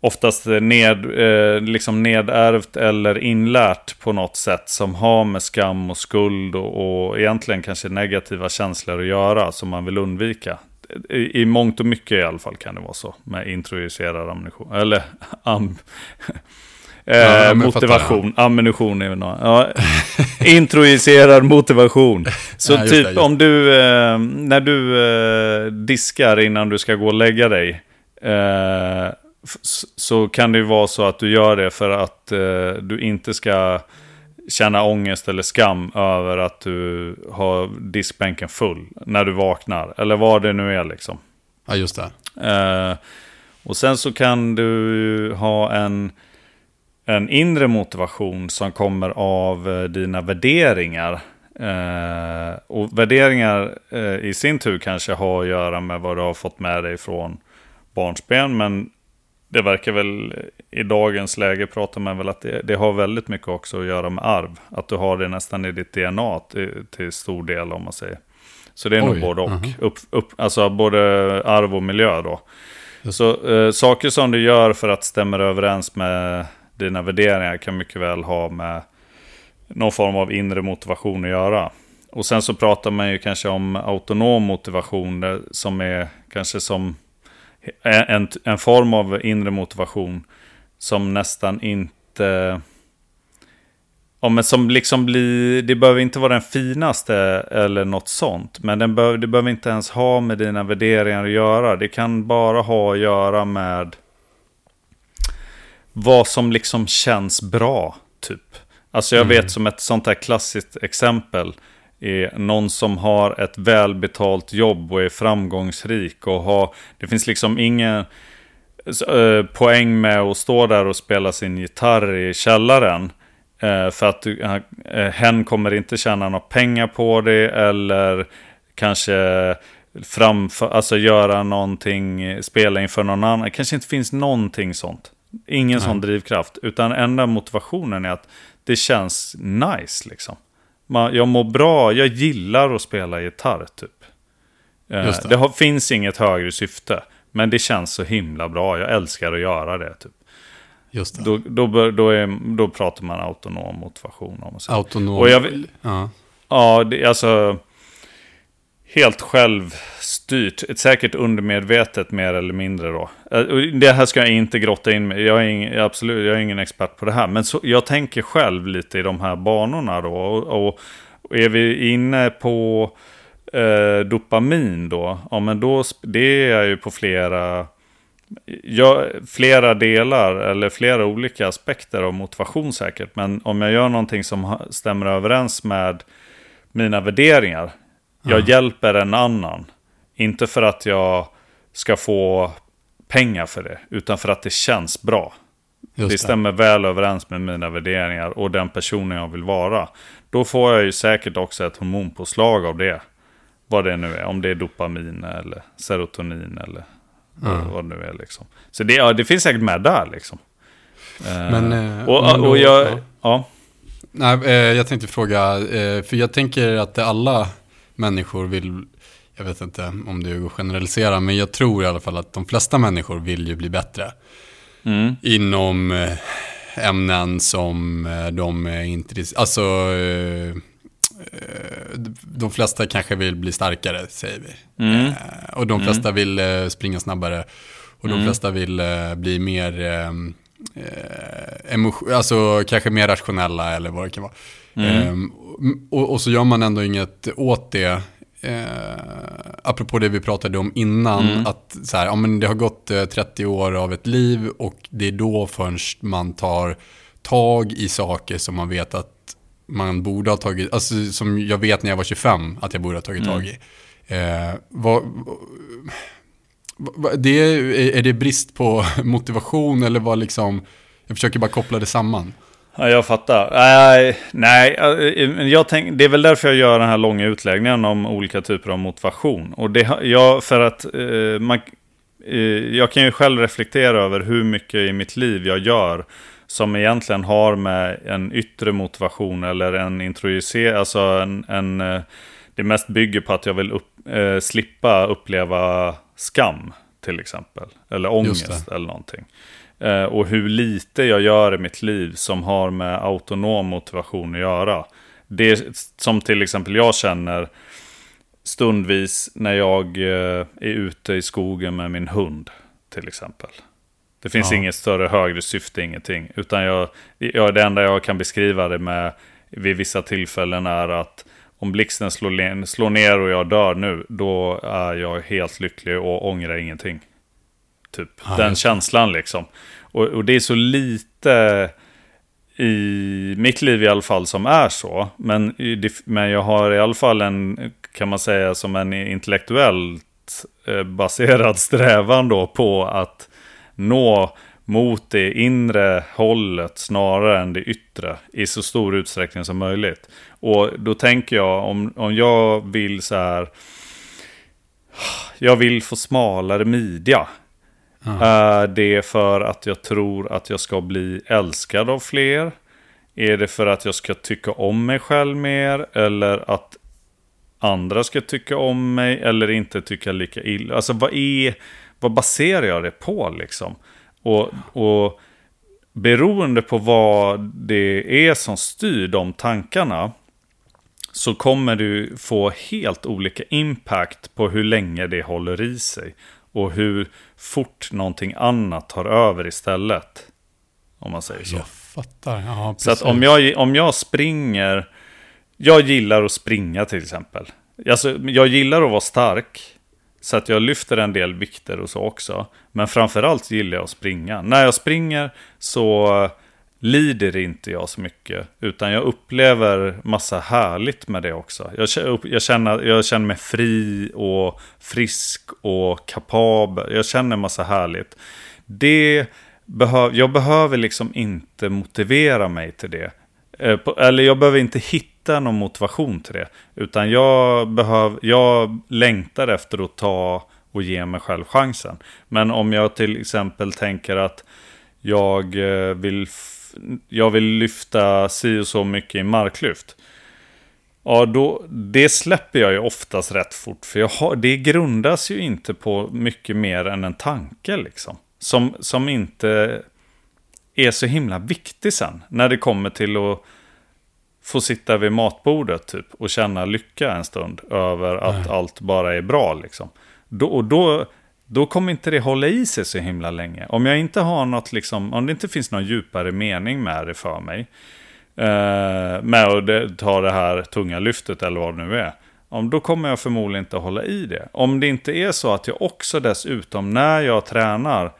oftast ned, eh, liksom nedärvt eller inlärt på något sätt som har med skam och skuld och, och egentligen kanske negativa känslor att göra som man vill undvika. I, I mångt och mycket i alla fall kan det vara så med introducerad ammunition. Eller am, ja, eh, motivation, ammunition är något. Ja, introducerad motivation. Så ja, typ det, om du, eh, när du eh, diskar innan du ska gå och lägga dig. Eh, så kan det ju vara så att du gör det för att eh, du inte ska känna ångest eller skam över att du har diskbänken full när du vaknar. Eller vad det nu är liksom. Ja, just det. Eh, och sen så kan du ha en, en inre motivation som kommer av eh, dina värderingar. Eh, och värderingar eh, i sin tur kanske har att göra med vad du har fått med dig från barnsben. Men det verkar väl i dagens läge pratar man väl att det, det, har väldigt mycket också att göra med arv. Att du har det nästan i ditt DNA till, till stor del om man säger. Så det är Oj, nog både och. Uh -huh. upp, upp, alltså både arv och miljö då. Så eh, saker som du gör för att stämma överens med dina värderingar kan mycket väl ha med någon form av inre motivation att göra. Och sen så pratar man ju kanske om autonom motivation som är kanske som en, en form av inre motivation som nästan inte... Ja, men som liksom blir, det behöver inte vara den finaste eller något sånt. Men den behöver, det behöver inte ens ha med dina värderingar att göra. Det kan bara ha att göra med vad som liksom känns bra, typ. Alltså jag mm. vet som ett sånt här klassiskt exempel är någon som har ett välbetalt jobb och är framgångsrik och har, det finns liksom ingen äh, poäng med att stå där och spela sin gitarr i källaren. Äh, för att äh, hen kommer inte tjäna några pengar på det eller kanske framför, alltså göra någonting, spela inför någon annan. Kanske inte finns någonting sånt. Ingen Nej. sån drivkraft. Utan enda motivationen är att det känns nice liksom man, jag mår bra, jag gillar att spela gitarr typ. Eh, det, det har, finns inget högre syfte. Men det känns så himla bra, jag älskar att göra det typ. Just det. Då, då, då, är, då pratar man autonom motivation. Om autonom? Och jag, ja, ja det, alltså helt självstyrt. Ett säkert undermedvetet mer eller mindre då. Eh, det här ska jag inte grotta in mig jag är ingen, absolut, jag är ingen expert på det här. Men så, jag tänker själv lite i de här banorna då. Och, och, och är vi inne på eh, dopamin då, ja men då, det är jag ju på flera, ja, flera delar eller flera olika aspekter av motivation säkert. Men om jag gör någonting som stämmer överens med mina värderingar, jag mm. hjälper en annan. Inte för att jag ska få pengar för det, utan för att det känns bra. Just det stämmer väl överens med mina värderingar och den personen jag vill vara. Då får jag ju säkert också ett hormonpåslag av det. Vad det nu är, om det är dopamin eller serotonin eller Mm. Vad det nu är liksom. Så det, ja, det finns säkert med där liksom. Eh, Men, eh, och, men då- och jag, ja. ja. Nej, eh, jag tänkte fråga, för jag tänker att alla människor vill, jag vet inte om det går att generalisera, men jag tror i alla fall att de flesta människor vill ju bli bättre Mm. inom eh, ämnen som eh, de är intresserade, alltså eh, de flesta kanske vill bli starkare, säger vi. Mm. Och de flesta vill eh, springa snabbare. Och de Mm. flesta vill bli mer, eh, alltså kanske mer rationella eller vad det kan vara. Mm. Och, och så gör man ändå inget åt det. Eh, apropå det vi pratade om innan, Mm. att så här, ja, men det har gått eh, 30 år av ett liv och det är då först man tar tag i saker som man vet att man borde ha tagit, alltså som jag vet när jag var 25 att jag borde ha tagit Mm. tag i. Eh, vad, vad, det är det brist på motivation eller vad liksom, jag försöker bara koppla det samman. Ja, jag fattar. Nej, nej eh, eh, jag tänk, det är väl därför jag gör den här långa utläggningen om olika typer av motivation. Och det, har- jag, för att eh, man, eh, jag kan ju själv reflektera över hur mycket i mitt liv jag gör som egentligen har med en yttre motivation eller en introducer, alltså en, en eh, det mest bygger på att jag vill upp, eh, slippa uppleva skam till exempel. Eller ångest eller någonting. Eh, och hur lite jag gör i mitt liv som har med autonom motivation att göra. Det som till exempel jag känner stundvis när jag eh, är ute i skogen med min hund till exempel. Det finns Ja. inget större högre syfte, ingenting. Utan jag, jag, det enda jag kan beskriva det med vid vissa tillfällen är att om blixten slår, slår ner och jag dör nu, då är jag helt lycklig och ångrar ingenting. Typ Ja, den känslan liksom. Och, och det är så lite i mitt liv i alla fall som är så. Men, men jag har i alla fall en, kan man säga, som en intellektuellt eh, baserad strävan då på att nå mot det inre hållet snarare än det yttre i så stor utsträckning som möjligt. Och då tänker jag om, om jag vill så här, jag vill få smalare midja. Ja. Är det för att jag tror att jag ska bli älskad av fler? Är det för att jag ska tycka om mig själv mer? Eller att andra ska tycka om mig? Eller inte tycka lika illa? Alltså vad är... Vad baserar jag det på liksom? Och, och beroende på vad det är som styr de tankarna så kommer du få helt olika impact på hur länge det håller i sig. Och hur fort någonting annat tar över istället. Om man säger så. Jag fattar, ja Så att om jag, om jag springer, jag gillar att springa till exempel. Alltså, jag gillar att vara stark, så att jag lyfter en del vikter och så också. Men framförallt gillar jag att springa. När jag springer så lider inte jag så mycket, utan jag upplever massa härligt med det också. Jag känner, jag känner, jag känner mig fri och frisk och kapabel. Jag känner massa härligt. Det behöv, jag behöver liksom inte motivera mig till det. Eh, eller jag behöver inte hitta någon motivation till det. Utan jag, behöv, jag längtar efter att ta och ge mig själv chansen. Men om jag till exempel tänker att jag eh, vill, jag vill lyfta si och så mycket i marklyft. Ja, då, det släpper jag ju oftast rätt fort. För jag har, det grundas ju inte på mycket mer än en tanke liksom. Som, som inte är så himla viktig sen. När det kommer till att få sitta vid matbordet typ. Och känna lycka en stund över att allt bara är bra liksom. Då, och då, då kommer inte det hålla i sig så himla länge. Om jag inte har något liksom, om det inte finns någon djupare mening med det för mig. Eh, med att ta det här tunga lyftet eller vad det nu är. Om, då kommer jag förmodligen inte hålla i det. Om det inte är så att jag också dessutom när jag tränar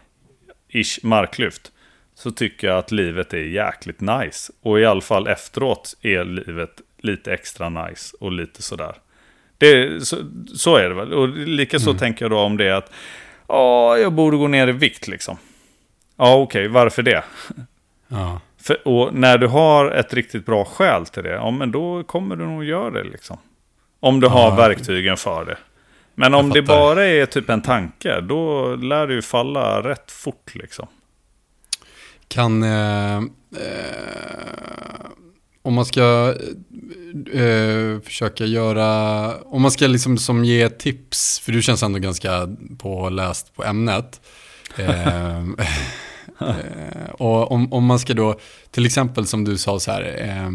ish marklyft. Så tycker jag att livet är jäkligt nice. Och i alla fall efteråt är livet lite extra nice och lite sådär. Det, så, så är det väl. Och lika så tänker jag då om det att ja, jag borde gå ner i vikt liksom. Ja, okej, varför det? Ja. För, och när du har ett riktigt bra skäl till det, ja men då kommer du nog göra det liksom. Om du har Ja. verktygen för det. Men om det bara är typ en tanke, då lär det ju falla rätt fort liksom. Kan, eh, eh, om man ska eh, försöka göra, om man ska liksom som ge tips, för du känns ändå ganska påläst på ämnet. Eh, eh, och om, om man ska då, till exempel som du sa så här, eh,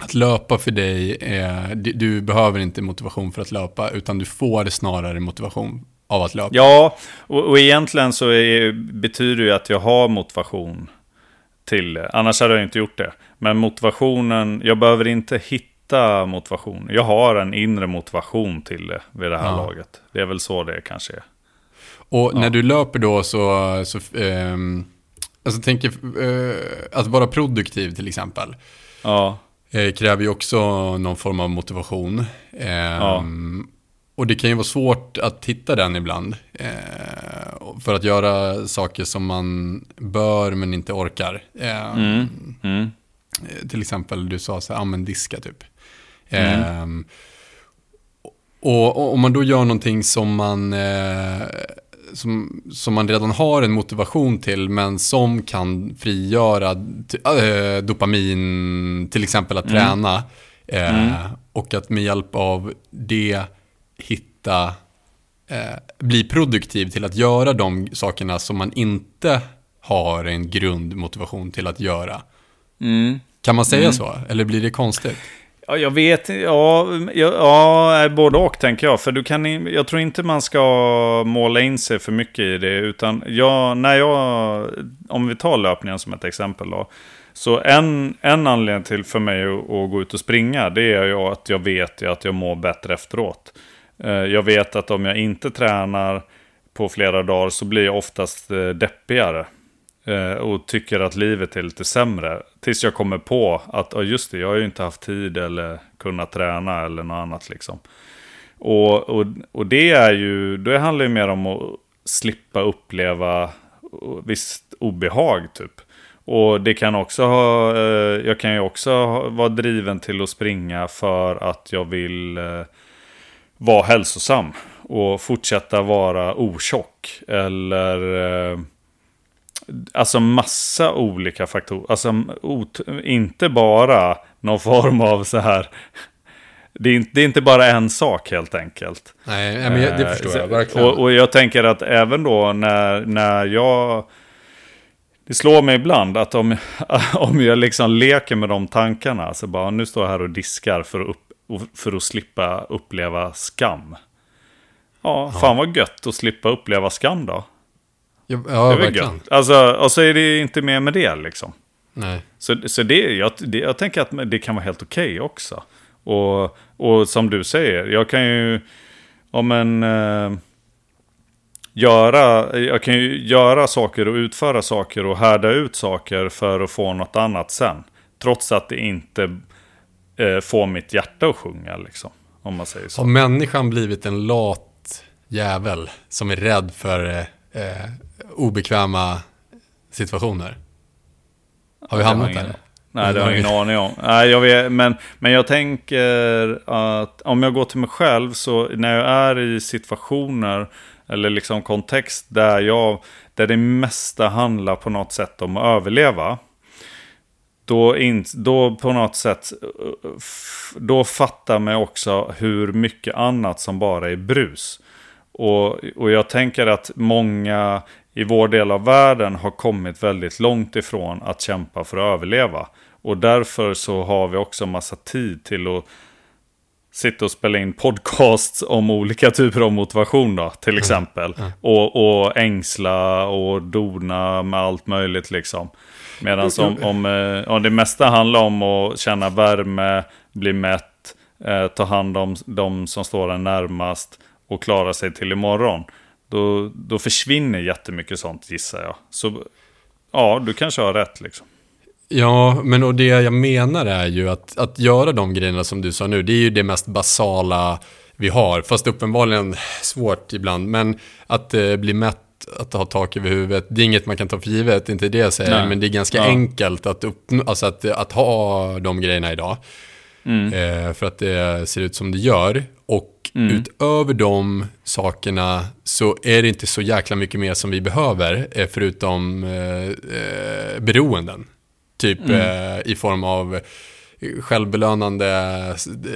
att löpa för dig, du behöver inte motivation för att löpa, utan du får snarare motivation av att löpa. Ja, och, och egentligen så är, betyder det att jag har motivation till det. Annars hade jag inte gjort det. Men motivationen, jag behöver inte hitta motivation. Jag har en inre motivation till det vid det här Ja. laget. Det är väl så det kanske är. Och när Ja. du löper då så, så ehm, alltså tänker, eh, att vara produktiv till exempel, Ja, eh, kräver ju också någon form av motivation. Ehm, Ja. Och det kan ju vara svårt att hitta den ibland. Eh, för att göra saker som man bör men inte orkar. Ehm, mm, mm, Eh, Till exempel, du sa så här, men diska typ. Ehm, och, och om man då gör någonting som man, eh, som, som man redan har en motivation till, men som kan frigöra eh, dopamin, till exempel att Mm. träna. Eh, Mm. Och att med hjälp av det hitta, eh, bli produktiv till att göra de sakerna som man inte har en grundmotivation till att göra. mm. Kan man säga Mm. så? Eller blir det konstigt? Ja, jag vet ja, ja, ja, både och tänker jag. För du kan, jag tror inte man ska måla in sig för mycket i det. Utan jag, när jag, om vi tar löpningen som ett exempel då. Så en, en anledning till för mig att, att gå ut och springa, det är ju att jag vet att jag mår bättre efteråt. Eh, jag vet att om jag inte tränar på flera dagar så blir jag oftast eh, deppigare. Eh, och tycker att livet är lite sämre. Tills jag kommer på att, ja just det, jag har ju inte haft tid eller kunnat träna eller något annat liksom. Och, och, och det är ju, det handlar ju mer om att slippa uppleva visst obehag typ. Och det kan också ha, jag kan ju också vara driven till att springa för att jag vill vara hälsosam. Och fortsätta vara otjock. Eller eh, Alltså massa olika faktorer. Alltså inte bara någon form av så här. Det är, inte, det är inte bara en sak helt enkelt. Nej, men jag, det Eh, förstår jag verkligen. Och, och jag tänker att även då när, när jag... Det slår mig ibland att om, om jag liksom leker med de tankarna. Så bara, nu står jag här och diskar för att, upp, för att slippa uppleva skam. Ja, fan vad gött att slippa uppleva skam då. ja, Det ja är väl verkligen. gött. Alltså, och så är det inte mer med det liksom. Nej. Så, så det, jag, det, jag tänker att det kan vara helt okej också. Och, och som du säger, jag kan ju... Om en... Eh, göra, jag kan ju göra saker och utföra saker och härda ut saker för att få något annat sen. Trots att det inte eh, får mitt hjärta att sjunga liksom. Om man säger så. Har människan blivit en lat jävel som är rädd för eh, eh, obekväma situationer? Har vi hamnat där? Nej, det har jag ingen aning om. Nej, jag vet, men, men jag tänker att om jag går till mig själv så när jag är i situationer eller liksom kontext där, jag, där det mesta handlar på något sätt om att överleva. Då, in, då på något sätt, eh, då fattar man också hur mycket annat som bara är brus. Och, och jag tänker att många i vår del av världen har kommit väldigt långt ifrån att kämpa för att överleva. Och därför så har vi också massa tid till att sitta och spela in podcasts om olika typer av motivation då, till exempel. Och, och ängsla och dona med allt möjligt liksom. Medan om, om, eh, om det mesta handlar om att känna värme, bli mätt, eh, ta hand om de som står en närmast och klara sig till imorgon. Då, då försvinner jättemycket sånt gissar jag. Så ja, du kanske har rätt liksom. Ja, men och det jag menar är ju att, att göra de grejerna som du sa nu, det är ju det mest basala vi har. Fast uppenbarligen svårt ibland. Men att eh, bli mätt, att ha tak över huvudet, det är inget man kan ta för givet, inte det jag säger. Nej. Men det är ganska Ja. enkelt att, uppnå, alltså att, att ha de grejerna idag. Mm. Eh, för att det ser ut som det gör. Och mm. utöver de sakerna så är det inte så jäkla mycket mer som vi behöver, eh, förutom eh, eh, beroenden. Typ mm. eh, i form av självbelönande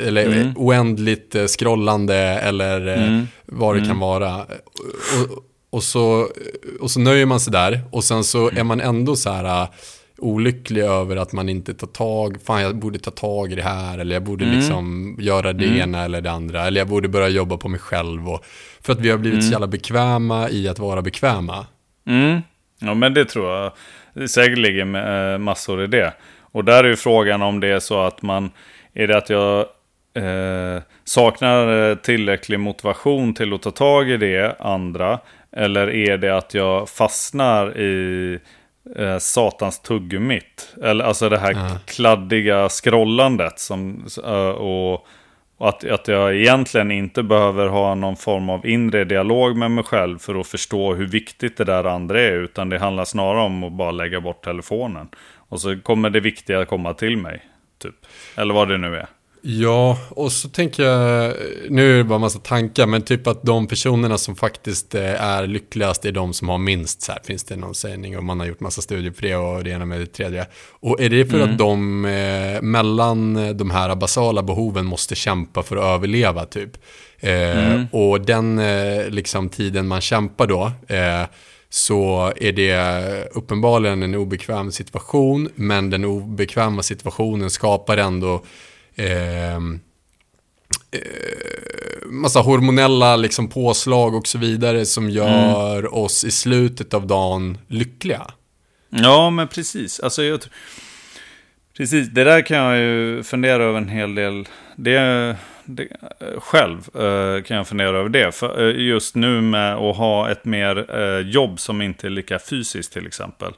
eller mm. oändligt scrollande eller mm. vad det kan mm. vara. Och, och, så, och så nöjer man sig där och sen så är man ändå så här olycklig över att man inte tar tag, fan jag borde ta tag i det här eller jag borde mm. liksom göra det mm. ena eller det andra eller jag borde börja jobba på mig själv och för att vi har blivit mm. så jävla bekväma i att vara bekväma. Mm. Ja men det tror jag säkerligen eh, massor i det. Och där är ju frågan om det är så att man, är det att jag eh, saknar eh, tillräcklig motivation till att ta tag i det andra eller är det att jag fastnar i eh, satans tuggummit. Eller alltså det här ja. kladdiga scrollandet. Som, eh, och, och att, att jag egentligen inte behöver ha någon form av inre dialog med mig själv för att förstå hur viktigt det där andra är. Utan det handlar snarare om att bara lägga bort telefonen. Och så kommer det viktiga komma till mig. Typ. Eller vad det nu är. Ja, och så tänker jag, nu är det bara en massa tankar, men typ att de personerna som faktiskt eh, är lyckligast är de som har minst. Så här, finns det någon sägning och man har gjort massa studier på det och det ena med det tredje. Och är det för mm. att de eh, mellan de här basala behoven måste kämpa för att överleva typ? Eh, mm. Och den eh, liksom tiden man kämpar då, eh, så är det uppenbarligen en obekväm situation, men den obekväma situationen skapar ändå eh, massa hormonella liksom påslag och så vidare som gör mm. oss i slutet av dagen lyckliga. Ja, men precis. Alltså, jag, precis, det där kan jag ju fundera över en hel del. Det, det, själv uh, kan jag fundera över det. För, uh, just nu med att ha ett mer jobb som inte är lika fysiskt till exempel.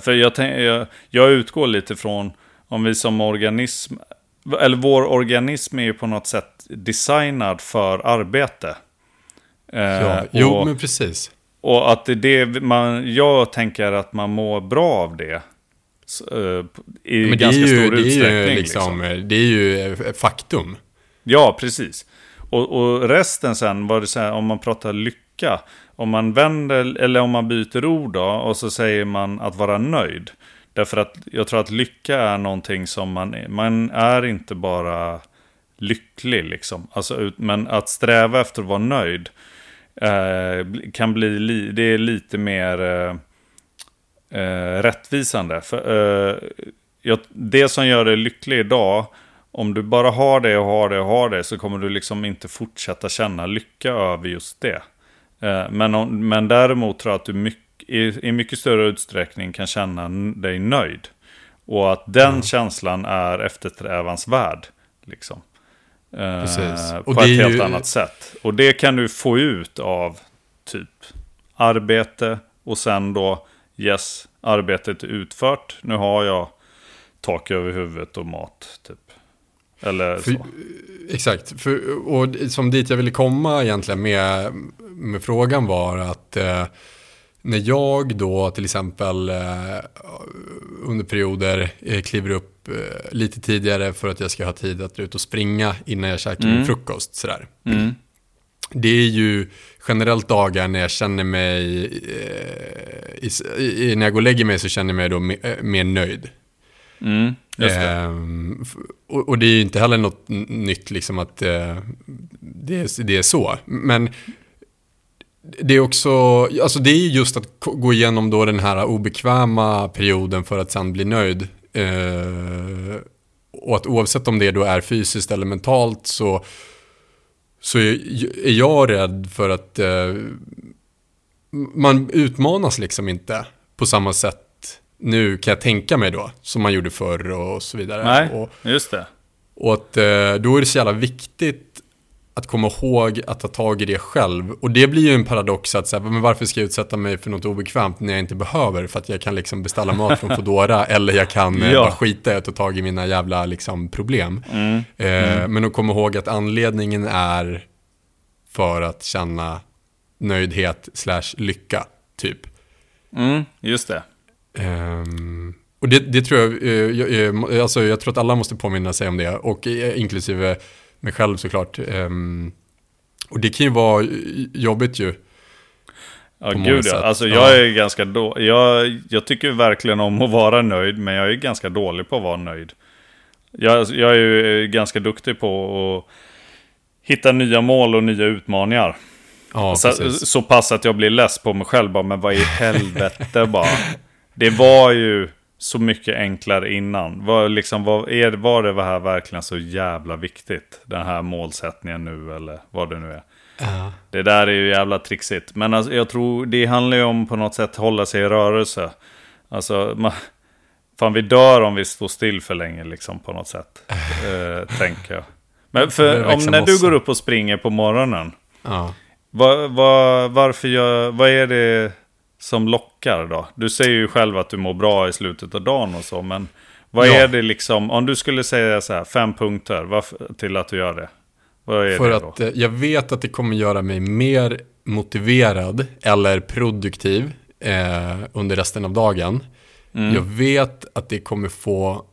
för jag, jag, jag utgår lite från om vi som organism, eller vår organism är ju på något sätt designad för arbete. Eh, ja, jo, och, men precis. Och att det det man, jag tänker att man mår bra av det. Uh, I men ganska ju, stor det utsträckning. Är ju liksom, liksom. Det är ju faktum. Ja, precis. Och, och resten sen, var det så här, om man pratar lycka. Om man vänder, eller om man byter ord då, och så säger man att vara nöjd. Därför att jag tror att lycka är någonting som man är. Man är inte bara lycklig liksom. Alltså, men att sträva efter att vara nöjd eh, kan bli li det är lite mer eh, eh, rättvisande. För, eh, jag, det som gör dig lycklig idag, om du bara har det och har det och har det så kommer du liksom inte fortsätta känna lycka över just det. Eh, men, om, men däremot tror jag att du mycket i, i mycket större utsträckning kan känna dig nöjd. Och att den mm. känslan är eftersträvansvärd. Liksom. Eh, på ett helt ju... annat sätt. Och det kan du få ut av typ arbete och sen då yes, arbetet är utfört. Nu har jag tak över huvudet och mat. Typ. Eller för, Exakt, för, och som dit jag ville komma egentligen med, med frågan var att eh, när jag då till exempel eh, under perioder eh, kliver upp eh, lite tidigare för att jag ska ha tid att ut och springa innan jag käkar mm. min frukost. Sådär. Mm. Det är ju generellt dagar när jag känner mig, i, i, när jag går och lägger mig så känner jag mig då mer, mer nöjd. Mm, ehm, och, och, det är ju inte heller något nytt liksom att eh, det, det är så. Men det är också, alltså det är just att gå igenom då den här obekväma perioden för att sen bli nöjd. Eh, och att oavsett om det då är fysiskt eller mentalt så, så är jag rädd för att eh, man utmanas liksom inte på samma sätt nu kan jag tänka mig då, som man gjorde förr och så vidare. Nej, och, just det. Och att eh, då är det så jävla viktigt att komma ihåg att ta tag i det själv. Och det blir ju en paradox att säga, men varför ska jag utsätta mig för något obekvämt när jag inte behöver? För att jag kan liksom beställa mat från Foodora eller jag kan eh, ja. bara skita i att ta tag i mina jävla liksom, problem. Mm. Eh, mm. Men att komma ihåg att anledningen är för att känna nöjdhet slash lycka, typ. Mm, just det. Um, Och det, det tror jag, eh, jag, eh, alltså jag tror att alla måste påminna sig om det, och eh, inklusive mig själv såklart. Ehm, och det kan ju vara jobbigt ju. Ja, gud ja. Alltså jag är ganska då, jag, jag tycker verkligen om att vara nöjd, men jag är ganska dålig på att vara nöjd. Jag, jag är ju ganska duktig på att hitta nya mål och nya utmaningar. Ja, så, så pass att jag blir less på mig själv, bara, men vad i helvete bara. Det var ju så mycket enklare innan. Var, liksom, var, är, var det här verkligen så jävla viktigt? Den här målsättningen nu eller vad det nu är. Uh. Det där är ju jävla trixigt. Men alltså, jag tror det handlar ju om på något sätt hålla sig i rörelse. Alltså, man, fan vi dör om vi står still för länge liksom på något sätt. Uh, tänker jag. Men för, om när du går upp och springer på morgonen. Uh. Vad, vad, varför gör, vad är det som lockar då? Du säger ju själv att du mår bra i slutet av dagen och så, men vad ja. är det liksom, om du skulle säga så här, fem punkter varför, till att du gör det? Vad är För det att då? Eh, jag vet att det kommer göra mig mer motiverad eller produktiv eh, under resten av dagen. Mm. Jag vet att det kommer få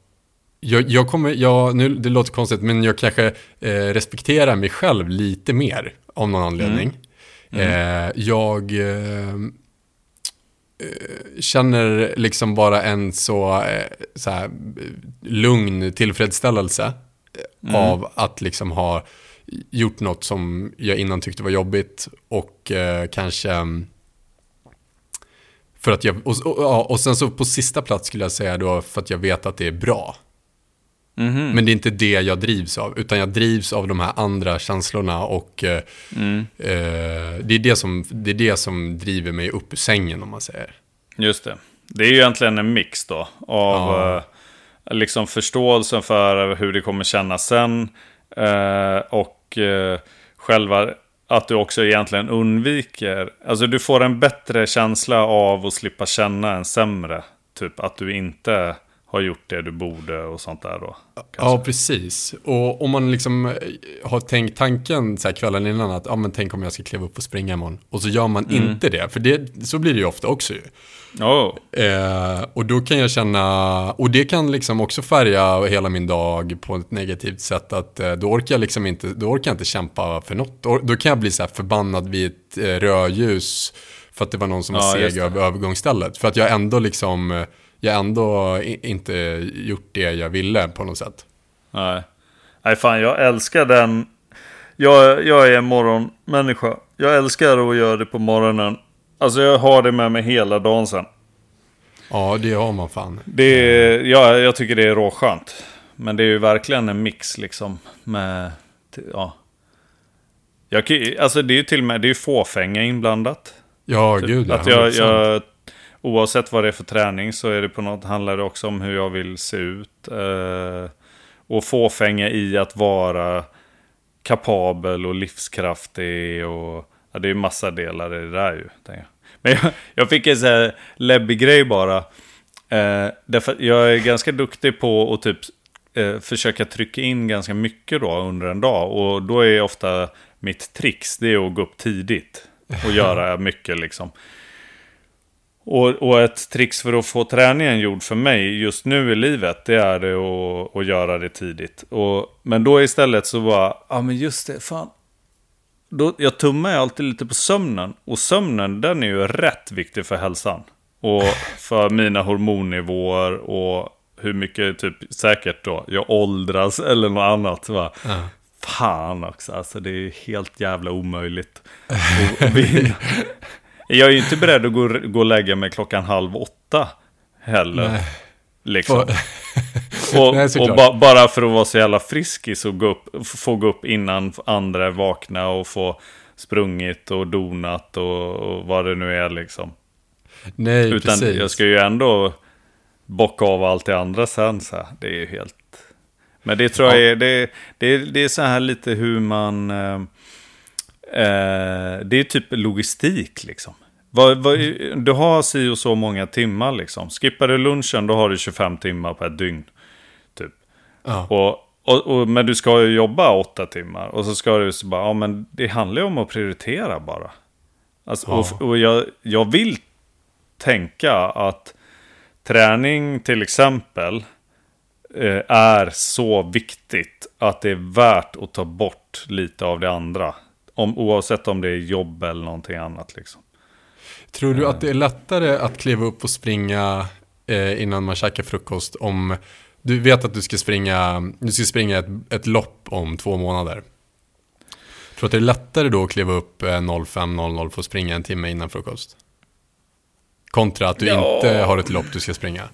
jag, jag kommer, jag, nu, det låter konstigt, men jag kanske eh, respekterar mig själv lite mer av någon anledning. Mm. Mm. Eh, jag Eh, känner liksom bara en så, eh, så här, lugn tillfredsställelse mm. av att liksom ha gjort något som jag innan tyckte var jobbigt och eh, kanske för att jag, och, och, och, sen så på sista plats skulle jag säga då för att jag vet att det är bra. Mm. Men det är inte det jag drivs av, utan jag drivs av de här andra känslorna och eh, mm. eh, det, är det, som, det är det som driver mig upp ur sängen om man säger. Just det. Det är ju egentligen en mix då av ja. eh, liksom förståelsen för hur det kommer kännas sen eh, och eh, själva att du också egentligen undviker, alltså du får en bättre känsla av att slippa känna en sämre. Typ att du inte har gjort det du borde och sånt där då. Kanske. Ja, precis. Och om man liksom eh, har tänkt tanken så här kvällen innan att ja, men tänk om jag ska kliva upp och springa imorgon. Och så gör man mm. inte det, för det, så blir det ju ofta också ju. Oh. Eh, och då kan jag känna, och det kan liksom också färga hela min dag på ett negativt sätt. Att eh, då orkar jag liksom inte, då orkar jag inte kämpa för något. Då, då kan jag bli så här förbannad vid ett eh, rödljus för att det var någon som var ja, seg över övergångsstället. För att jag ändå liksom eh, jag ändå inte gjort det jag ville på något sätt. Nej, Nej fan jag älskar den. Jag, jag är en morgonmänniska. Jag älskar att göra det på morgonen. Alltså jag har det med mig hela dagen sen. Ja, det har man fan. Det är, ja, jag tycker det är råskönt. Men det är ju verkligen en mix liksom med, ja. Jag, alltså det är ju till och med, det är fåfänga inblandat. Ja, typ, gud ja. Att jag, jag oavsett vad det är för träning så är det på något, handlar det också om hur jag vill se ut. Eh, och fåfänga i att vara kapabel och livskraftig. Och, ja, det är massa delar i det där ju. Men jag, jag fick en sån här läbbig grej bara. Eh, därför jag är ganska duktig på att typ eh, försöka trycka in ganska mycket då under en dag. Och då är ofta mitt trix, det är att gå upp tidigt. Och göra mycket liksom. Och, och, ett trix för att få träningen gjord för mig just nu i livet, det är det att, att göra det tidigt. Och, men då istället så var ja men just det, fan. Då, jag tummar ju alltid lite på sömnen. Och sömnen, den är ju rätt viktig för hälsan. Och för mina hormonnivåer och hur mycket, typ säkert då, jag åldras eller något annat. Va? Ja. Fan också, alltså det är helt jävla omöjligt. Jag är ju inte beredd att gå, gå och lägga mig klockan halv åtta heller. Nej. Liksom. och, Nej, och ba, bara för att vara så jävla friskis och gå upp, få gå upp innan andra är vakna och få sprungit och donat och, och vad det nu är liksom. Nej, Utan precis. jag ska ju ändå bocka av allt det andra sen. Så här. Det är ju helt... Men det tror jag är, det, det, det är så här lite hur man... Eh, det är typ logistik liksom. Du har si och så många timmar liksom. Skippar du lunchen då har du 25 timmar per dygn. Typ. Ja. Och, och, och, men du ska ju jobba åtta timmar. Och så ska du så bara, ja men det handlar ju om att prioritera bara. Alltså, ja. Och, och jag, jag vill tänka att träning till exempel eh, är så viktigt att det är värt att ta bort lite av det andra. Om, oavsett om det är jobb eller någonting annat. Liksom. Tror du att det är lättare att kliva upp och springa eh, innan man käkar frukost om du vet att du ska springa, du ska springa ett, ett lopp om två månader? Tror du att det är lättare då att kliva upp 05.00 för att springa en timme innan frukost? Kontra att du Ja. inte har ett lopp du ska springa.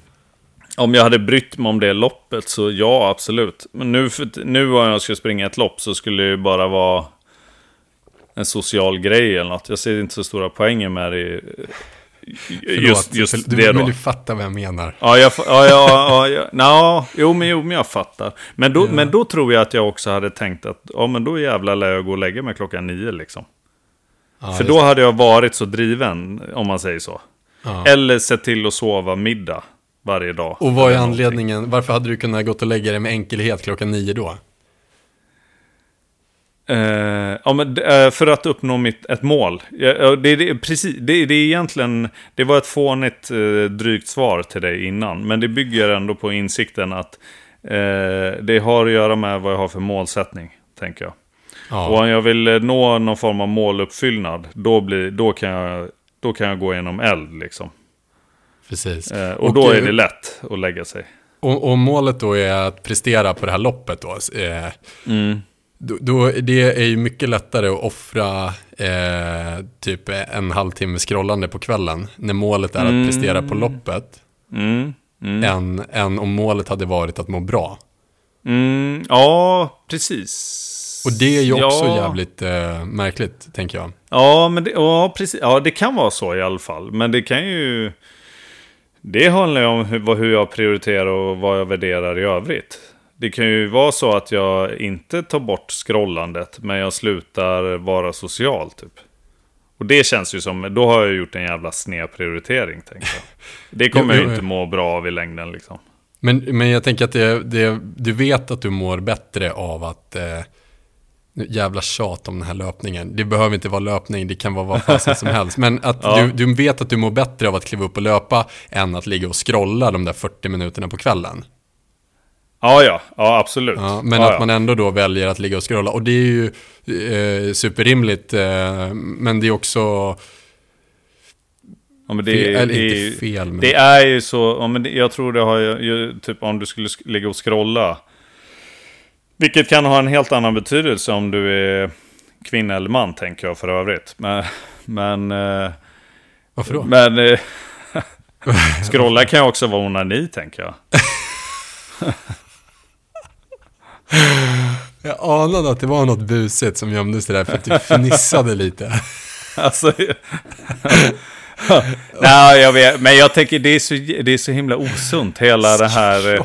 Om jag hade brytt mig om det loppet så ja, absolut. Men nu, för, nu om jag ska springa ett lopp så skulle det ju bara vara en social grej eller något. Jag ser inte så stora poänger med det. Just, Förlåt, just för, du, det då. Men du fattar vad jag menar. Ja, jag, ja, ja, ja, ja, jo, men, jo, men jag fattar. Men då, men då tror jag att jag också hade tänkt att, ja men då jävlar lär jag gå och lägga mig klockan nio liksom. Ja, För just då hade jag varit så driven, om man säger så. Ja. Eller sett till att sova middag varje dag. Och vad är anledningen? Varför hade du kunnat gått och lägga dig med enkelhet klockan nio då? Eh, ja, men, eh, för att uppnå mitt, ett mål. Ja, det, det, precis, det, det är egentligen, det var ett fånigt eh, drygt svar till dig innan. Men det bygger ändå på insikten att det har att göra med vad jag har för målsättning, tänker jag. Ja. Och om jag vill nå någon form av måluppfyllnad, då, blir, då, kan, jag, då kan jag gå genom eld liksom. Precis. Eh, och, då är det lätt att lägga sig. Och, och målet då är att prestera på det här loppet då. Mm. Då, då det är ju mycket lättare att offra eh, typ en halvtimme scrollande på kvällen. När målet är Mm. att prestera på loppet. Mm. Mm. Än, än om målet hade varit att må bra. Mm. Ja, precis. Och det är ju också Ja. jävligt eh, märkligt, tänker jag. Ja, men det, ja, precis. Ja, det kan vara så i alla fall. Men det kan ju... Det handlar ju om hur, hur jag prioriterar och vad jag värderar i övrigt. Det kan ju vara så att jag inte tar bort scrollandet, men jag slutar vara social typ. Och det känns ju som, då har jag gjort en jävla sned prioritering, tänker jag. Det kommer jag inte må bra av i längden liksom. Men, men jag tänker att det, det, du vet att du mår bättre av att eh, jävla tjat om den här löpningen. Det behöver inte vara löpning, det kan vara vad fasen som helst. Men att Ja. du, du vet att du mår bättre av att kliva upp och löpa än att ligga och scrolla de där 40 minuterna på kvällen. Ja, ja, ja absolut. Ja, men ja, att ja. man ändå då väljer att ligga och scrolla. Och det är ju eh, superrimligt, eh, men det är också... Ja, men det, Fel, är, det, inte fel, men... det är ju så, ja, men jag tror det har ju, typ om du skulle sk- ligga och scrolla. Vilket kan ha en helt annan betydelse om du är kvinna eller man, tänker jag för övrigt. Men, men, eh, Varför då? men eh, scrolla kan ju också vara onani, tänker jag. Jag anade att det var något busigt som gömdes där för att du fnissade lite. Alltså, Nej, jag vet. Men jag tänker det är så, det är så himla osunt, hela det här eh,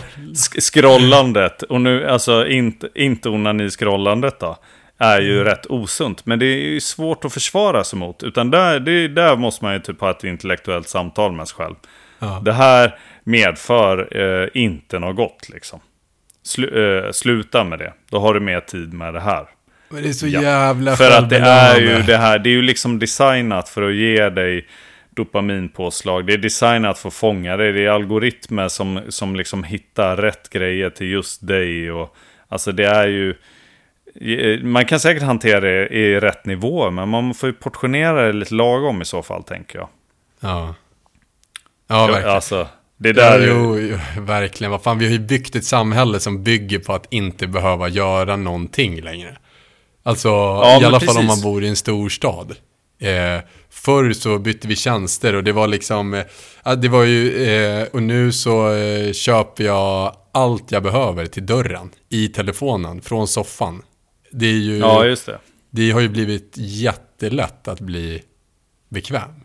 scrollandet. Och nu, alltså inte, inte onani-scrollandet då. Är ju Mm. rätt osunt. Men det är ju svårt att försvara sig mot. Utan där, det, där måste man ju typ ha ett intellektuellt samtal med sig själv. Ja. Det här medför eh, inte något gott liksom. Slu, eh, sluta med det. Då har du mer tid med det här. Men det är så Ja. jävla För att det är ju det här, det är ju liksom designat för att ge dig dopaminpåslag. Det är designat för att fånga dig. Det är algoritmer som, som liksom hittar rätt grejer till just dig. Och, alltså det är ju... Man kan säkert hantera det i rätt nivå, men man får ju portionera det lite lagom i så fall, tänker jag. Ja. Ja, verkligen. Alltså, det är Ja, där... jo, jo, verkligen. Vad fan, vi har ju byggt ett samhälle som bygger på att inte behöva göra någonting längre. Alltså, i men alla fall om precis. man bor i en stor stad. Eh, förr så bytte vi tjänster och det var liksom, eh, ja, det var ju, eh, och nu så eh, köper jag allt jag behöver till dörren, i telefonen, från soffan. Det är ju, Ja, just det. det har ju blivit jättelätt att bli bekväm.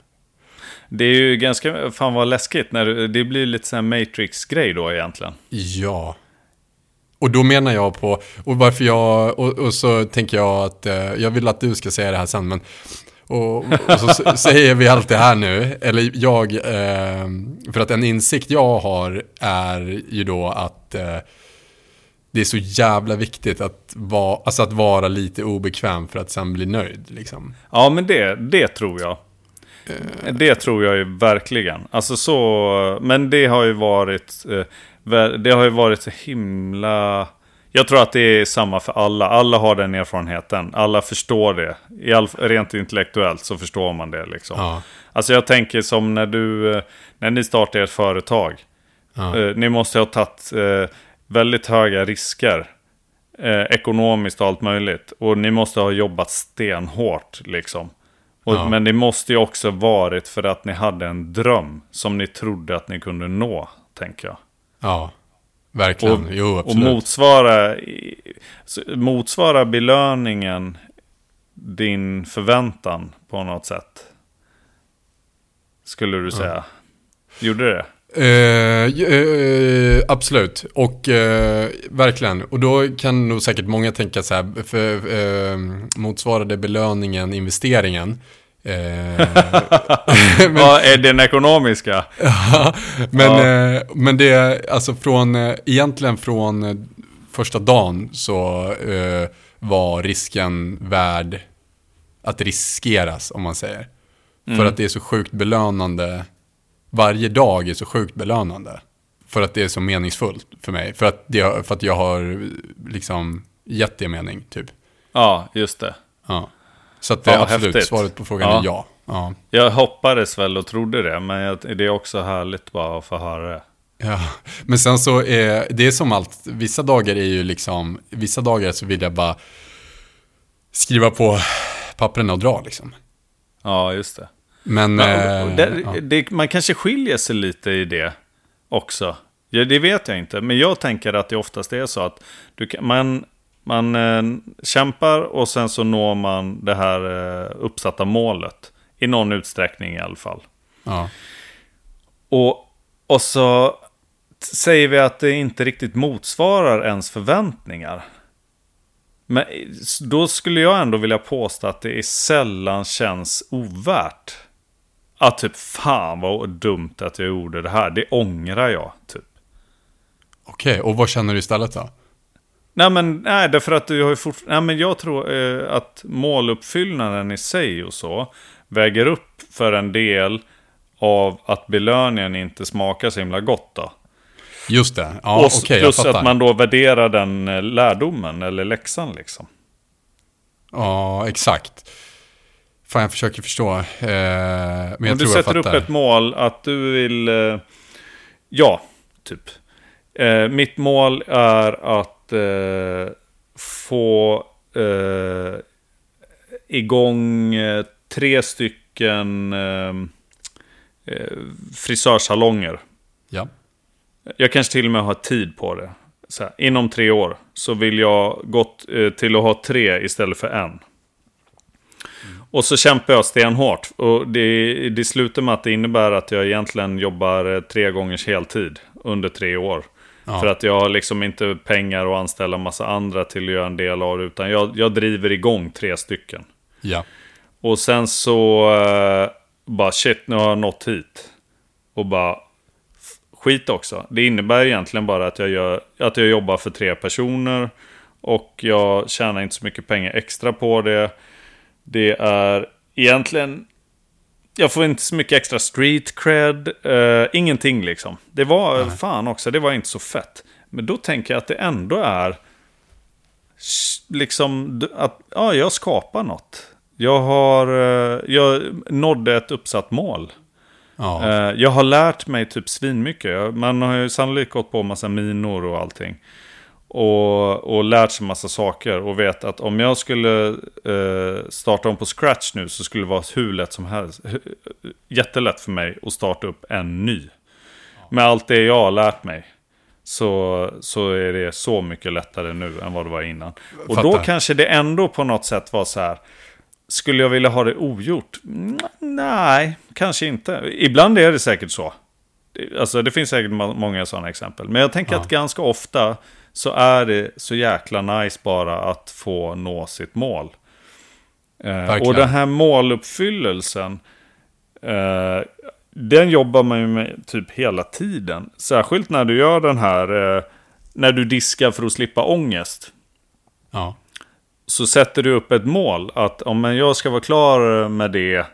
Det är ju ganska, fan vad läskigt, när det, blir lite sån här Matrix-grej då egentligen. Ja. Och då menar jag på, och varför jag, och, och så tänker jag att, eh, jag vill att du ska säga det här sen, men, och, och så säger vi allt det här nu, eller jag, eh, för att en insikt jag har är ju då att eh, det är så jävla viktigt att, va, alltså att vara lite obekväm för att sen bli nöjd. Liksom. Ja, men det, det tror jag. Det tror jag ju verkligen. Alltså så, men det har ju varit, eh, det har ju varit så himla... Jag tror att det är samma för alla. Alla har den erfarenheten. Alla förstår det. I all, rent intellektuellt så förstår man det liksom. Ja. Alltså jag tänker som när du, eh, när ni startar ett företag. Ja. Eh, Ni måste ha tagit eh, väldigt höga risker. Eh, ekonomiskt och allt möjligt. Och ni måste ha jobbat stenhårt liksom. Och, Ja. Men det måste ju också varit för att ni hade en dröm som ni trodde att ni kunde nå, tänker jag. Ja, verkligen. Och, jo, och absolut. motsvara, i- så- motsvara belöningen din förväntan på något sätt. Skulle du säga. Gjorde det? Eh, eh, absolut, och eh, verkligen. Och då kan nog säkert många tänka så här, för, eh, motsvarade belöningen investeringen? Eh, Vad är den ekonomiska? Ja, men, Ja. eh, men det är alltså från, eh, egentligen från eh, första dagen så eh, var risken värd att riskeras om man säger. För att det är så sjukt belönande. Varje dag är så sjukt belönande. För att det är så meningsfullt för mig. För att, det, för att jag har liksom gett det mening typ. Ja, just det. Ja. Så att det Ja, absolut, häftigt. svaret på frågan Ja. är ja. ja. Jag hoppades väl och trodde det, men det är också härligt bara att få höra det. Ja, men sen så är det är som allt, vissa dagar är ju liksom, vissa dagar så vill jag bara skriva på pappren och dra liksom. Ja, just det. Men, Men, eh, det, ja. det, man kanske skiljer sig lite i det också. Ja, det vet jag inte, men jag tänker att det oftast är så att du kan, man, man eh, kämpar och sen så når man det här eh, uppsatta målet. I någon utsträckning i alla fall. ja. Och, och så säger vi att det inte riktigt motsvarar ens förväntningar. Men s- då skulle jag ändå vilja påstå att det är sällan känns ovärt. Att typ, fan vad dumt att jag gjorde det här. Det ångrar jag, typ. Okej, och vad känner du istället då? Nej men, nej, därför att du har ju fortfarande... Nej men jag tror eh, att måluppfyllnaden i sig och så väger upp för en del av att belöningen inte smakar så himla gott då. Just det, ja och jag plus att man då värderar den eh, lärdomen eller läxan liksom. Ja, exakt. Fan, jag försöker förstå. Eh, men jag Om du tror jag sätter upp fattar. ett mål att du vill... Eh, ja, typ. Eh, mitt mål är att eh, få eh, igång eh, tre stycken eh, eh, frisörsalonger. Ja, Jag kanske till och med har tid på det. Här, inom tre år så vill jag gått eh, till att ha tre istället för en. Och så kämpar jag stenhårt. Och det, det slutar med att det innebär att jag egentligen jobbar tre gångers heltid under tre år. Ja. För att jag har liksom inte pengar att anställa massa andra till att göra en del av det. Utan jag, jag driver igång tre stycken. ja, Och sen så eh, bara shit, nu har jag nått hit. Och bara skit också. Det innebär egentligen bara att jag, gör, att jag jobbar för tre personer. Och jag tjänar inte så mycket pengar extra på det. Det är egentligen... Jag får inte så mycket extra street cred. eh, ingenting liksom. Det var fan också, det var inte så fett. Men då tänker jag att det ändå är liksom att ja, jag skapar något. Jag har, eh, jag nådde ett uppsatt mål. ja. Eh, Jag har lärt mig typ svinmycket. Man har ju sannolikt gått på massa minor och allting. Och, och lärt sig massa saker. Och vet att om jag skulle eh, starta om på scratch nu så skulle det vara hur lätt som helst. Jättelätt för mig att starta upp en ny. Med allt det jag har lärt mig. Så, så är det så mycket lättare nu än vad det var innan. Och då kanske det ändå på något sätt var så här. Skulle jag vilja ha det ogjort? Mm, Nej, kanske inte. Ibland är det säkert så. Alltså det finns säkert må- många sådana exempel. Men jag tänker Ja. att ganska ofta så är det så jäkla nice bara att få nå sitt mål. Eh, och den här måluppfyllelsen, eh, den jobbar man ju med typ hela tiden. Särskilt när du gör den här, eh, när du diskar för att slippa ångest ja. så sätter du upp ett mål att om jag ska vara klar med det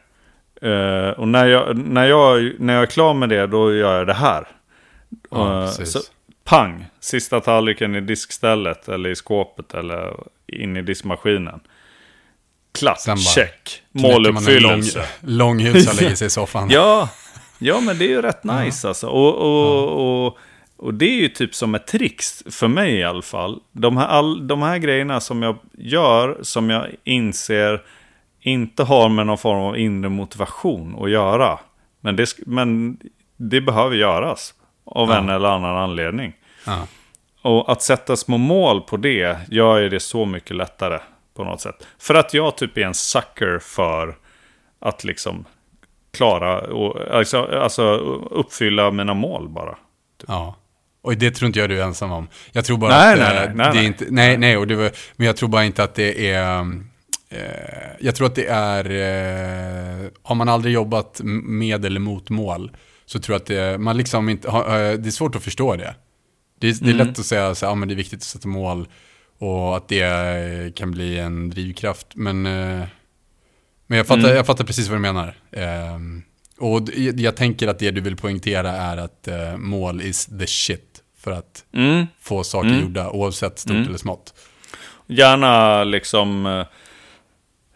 Eh, och när jag, när, jag, när jag är klar med det, då gör jag det här. Ja, Eh, så, pang, sista tallriken i diskstället eller i skåpet eller in i diskmaskinen. Klart, Sen bara check. Måluppfyllelse. Lång, lång hylsa och lägger sig i soffan. Ja, ja, men det är ju rätt nice alltså. Och, och, och, och det är ju typ som ett trix, för mig i alla fall. De här, all, de här grejerna som jag gör, som jag inser inte har med någon form av inre motivation att göra. Men det, men det behöver göras av Ja. en eller annan anledning. Ja. Och att sätta små mål på det gör ju det så mycket lättare på något sätt. För att jag typ är en sucker för att liksom klara och alltså, alltså uppfylla mina mål bara. Ja. Och det tror inte jag du är ensam om. Jag tror bara Nej, att nej, eh, nej, nej, det är inte, nej, nej, och det men jag tror bara inte att det är, eh, jag tror att det är, eh, har man aldrig jobbat med eller mot mål, så tror jag att det, man liksom inte, eh, det är svårt att förstå det. Det är, det är Mm. lätt att säga här, ja, men det är viktigt att sätta mål och att det eh, kan bli en drivkraft, men, eh, men jag, fattar, Mm. jag fattar precis vad du menar. Och jag, tänker att det du vill poängtera är att mål is the shit för att Mm. få saker Mm. gjorda oavsett stort Mm. eller smått. Gärna liksom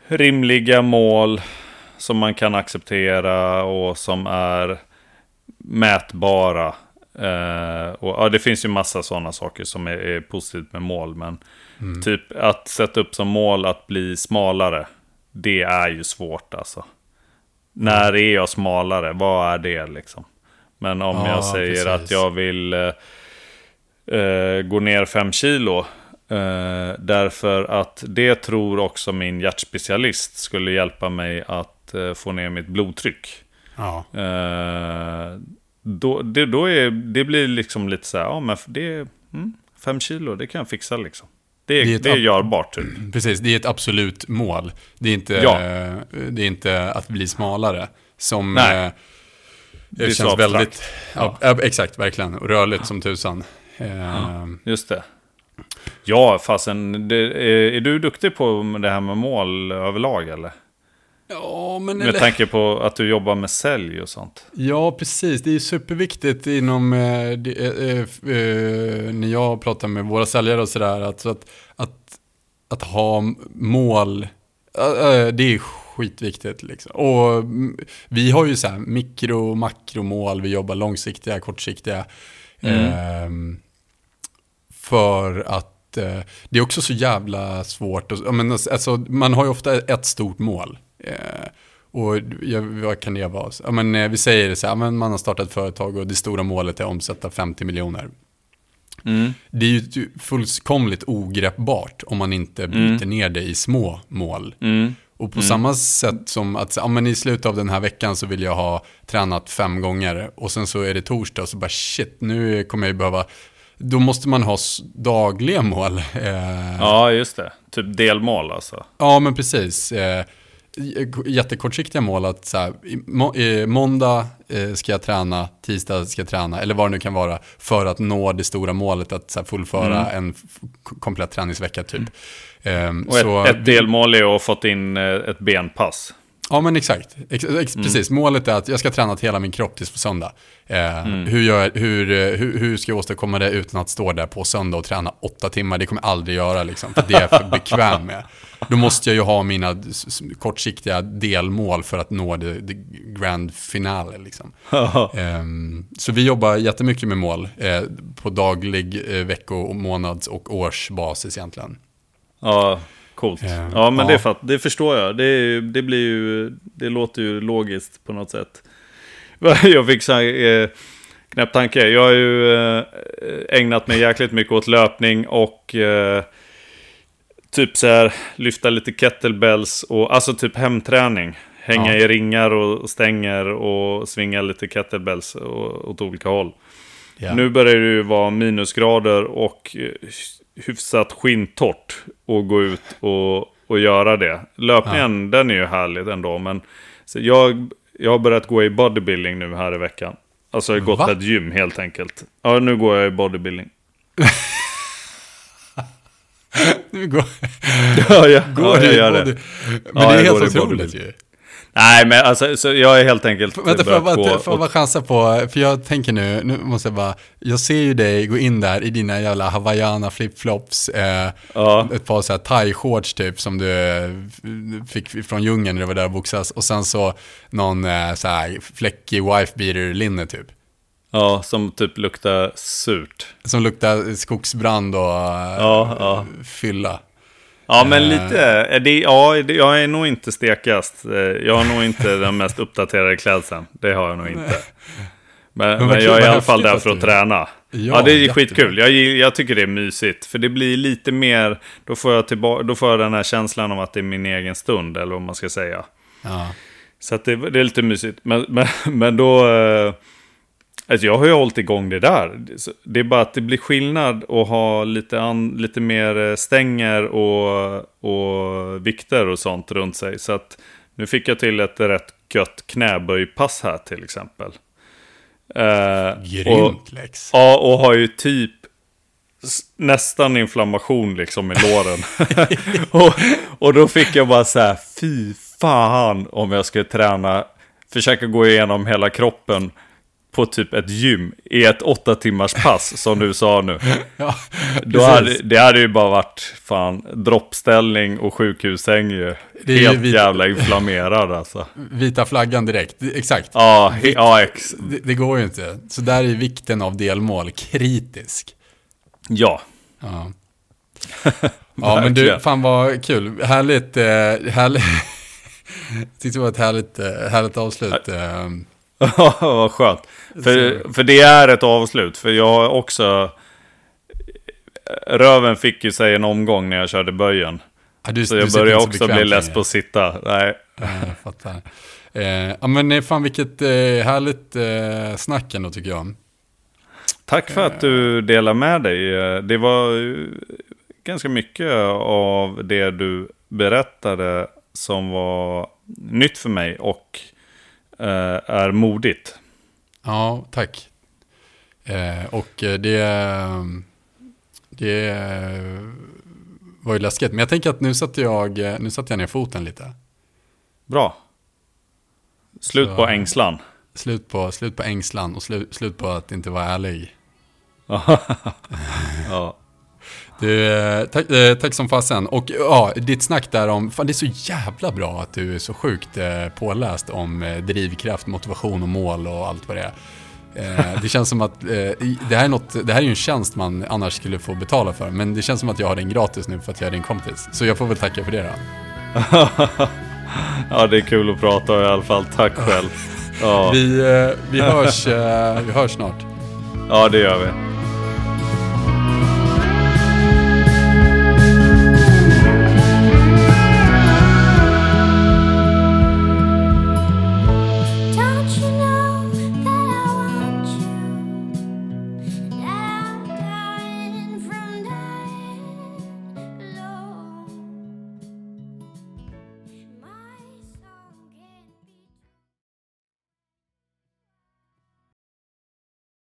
rimliga mål som man kan acceptera och som är mätbara. Eh, och, ja, det finns ju massa sådana saker som är, är positivt med mål. Men Mm. typ att sätta upp som mål att bli smalare. Det är ju svårt alltså. När är jag smalare? Vad är det liksom? Men om Ja, jag säger precis. att jag vill eh, eh, gå ner fem kilo. Eh, därför att det tror också min hjärtspecialist skulle hjälpa mig att eh, få ner mitt blodtryck. Ja. Eh, då, det, då är, det blir liksom lite så här, ja men det är mm, fem kilo, det kan jag fixa liksom. Det är, Det det är är, ett ab- görbart typ. Precis, det är ett absolut mål. Det är inte, Ja. eh, det är inte att bli smalare. Som Nej. eh, Det är det känns väldigt, ja. ja, exakt, verkligen. Och rörligt som tusan. Eh, Just det. Ja, fasen, det, är, är du duktig på det här med mål överlag eller? Ja, men Med eller, tanke på att du jobbar med sälj och sånt. ja, precis. Det är superviktigt inom, eh, det, eh, eh, eh, när jag pratar med våra säljare och sådär, att, så att, att, att ha mål, eh, det är skitviktigt. Liksom. Och mm, vi har ju så här mikro och makromål, vi jobbar långsiktiga, kortsiktiga. Ehm, för att eh, det är också så jävla svårt. att- ja, men, alltså, man har ju ofta ett stort mål. Eh, och ja, vad kan det vara? Ja, men, eh, vi säger så här, men man har startat ett företag och det stora målet är att omsätta 50 miljoner. Mm. Det är ju fullkomligt ogreppbart om man inte bryter ner det i små mål. Mm. Och på samma sätt som att ja, men i slutet av den här veckan så vill jag ha tränat fem gånger och sen så är det torsdag och så bara shit, nu kommer jag ju behöva, då måste man ha dagliga mål. Eh, Ja, just det. Typ delmål alltså. Ja, men precis. Eh, jättekortsiktiga mål att så här, i må, eh, måndag eh, ska jag träna, tisdag ska jag träna, eller vad det nu kan vara, för att nå det stora målet att så här, fullföra en f- komplett träningsvecka typ. Ehm, Och ett, så, ett delmål är att fått in eh, ett benpass. Ja, men exakt. Ex, ex, Precis, målet är att jag ska träna till hela min kropp tills på söndag. Eh, hur, gör, hur, eh, hur, hur ska jag åstadkomma det utan att stå där på söndag och träna åtta timmar? Det kommer jag aldrig göra, liksom, för det är jag för bekväm med. Då måste jag ju ha mina kortsiktiga delmål för att nå det, det grand finale. Liksom. Ehm, så vi jobbar jättemycket med mål eh, på daglig, eh, vecko, månads och årsbasis egentligen. Ja, coolt. Eh, Ja, men ja. Det, fatt, det förstår jag. Det, det, blir ju, det låter ju logiskt på något sätt. Jag fick så här, eh, knäpp tanke. Jag har ju eh, ägnat mig jäkligt mycket åt löpning och eh, typ så här lyfta lite kettlebells och alltså typ hemträning. Hänga Ja. i ringar och stänger och svinga lite kettlebells åt olika håll. Ja. Nu börjar det ju vara minusgrader och eh, hyfsat skintort att gå ut och, och göra det. Löpningen, den är ju härligt ändå. Men jag, jag har börjat gå i bodybuilding nu här i veckan. Alltså jag har gått Va? ett gym helt enkelt. Ja, nu går jag i bodybuilding. Nu går, Ja, jag, går ja, jag gör det. Men Ja, det är helt otroligt ju. Nej, men alltså, så jag är helt enkelt Vänta, får jag bara, börjat får jag bara chansa på, för jag tänker nu, nu måste jag bara, jag ser ju dig gå in där i dina jävla hawaiiana flipflops, eh, Ja. ett par så här thai-shorts typ som du eh, fick från djungeln när du var där och boxas, och sen så någon eh, så här fläckig wife-beater-linne typ. Ja, som typ luktar surt. Som luktar skogsbrand och eh, Ja, ja. fylla. Ja, men Eh. lite. Det, ja, jag är nog inte stekast. Eh, Jag har nog inte den mest uppdaterade klädseln. Det har jag nog inte. Men, men jag är i alla fall där för att träna. Ja, Ja, det är jättebra. skitkul. Jag, jag tycker det är mysigt. För det blir lite mer, då får, jag tillba- då får jag den här känslan av att det är min egen stund, eller vad man ska säga. Ja. Så det, det är lite mysigt. Men, men, men då... Eh, alltså jag har ju hållit igång det där. Det är bara att det blir skillnad att ha lite, an, lite mer eh, stänger och, och vikter och sånt runt sig. Så att nu fick jag till ett rätt gött knäböjpass här till exempel. Eh, och, Grymt Lex. Ja, och har ju typ nästan inflammation liksom i låren. och, och då fick jag bara så här, fy fan om jag skulle träna, försöka gå igenom hela kroppen på typ ett gym i ett åtta timmars pass som du sa nu. Ja, Då hade, det hade ju bara varit fan droppställning och sjukhussäng ju. Det är ju Helt vid- jävla inflammerad alltså. Vita flaggan direkt, exakt. Ja, he, ja, ex, Det, det går ju inte. Så där är vikten av delmål kritisk. ja. Ja, ja men du, fan vad kul. Härligt, eh, härligt. Tyckte det var ett härligt, eh, härligt avslut. Eh, Ja, vad skönt. För, för det är ett avslut. För jag har också... Röven fick ju sig en omgång när jag körde böjen. ja, du, Så jag börjar också bli less på att sitta. Nej. Ja, jag fattar. Eh, ja men eh, fan vilket eh, härligt eh, snack ändå tycker jag. Tack för att du delar med dig. Det var ganska mycket av det du berättade som var nytt för mig och är modigt. Ja, tack. Eh, och eh, det, det var ju läskigt. Men jag tänker att nu satte jag, eh, nu satte jag ner foten lite. Bra. Slut Så- på ängslan. Slut på, slut på ängslan och slut, slut på att inte vara ärlig. ja. Du, eh, tack, eh, tack som fasen. Och ja, ditt snack där om, fan det är så jävla bra att du är så sjukt eh, påläst om eh, drivkraft, motivation och mål och allt vad det är. Det känns som att det, här är något, det här är ju en tjänst man annars skulle få betala för. Men det känns som att jag har den gratis nu för att jag är din kompis. Så jag får väl tacka för det då. ja, det är kul att prata i alla fall. Tack själv. Ja, Vi, vi, hörs, vi hörs snart. ja det gör vi.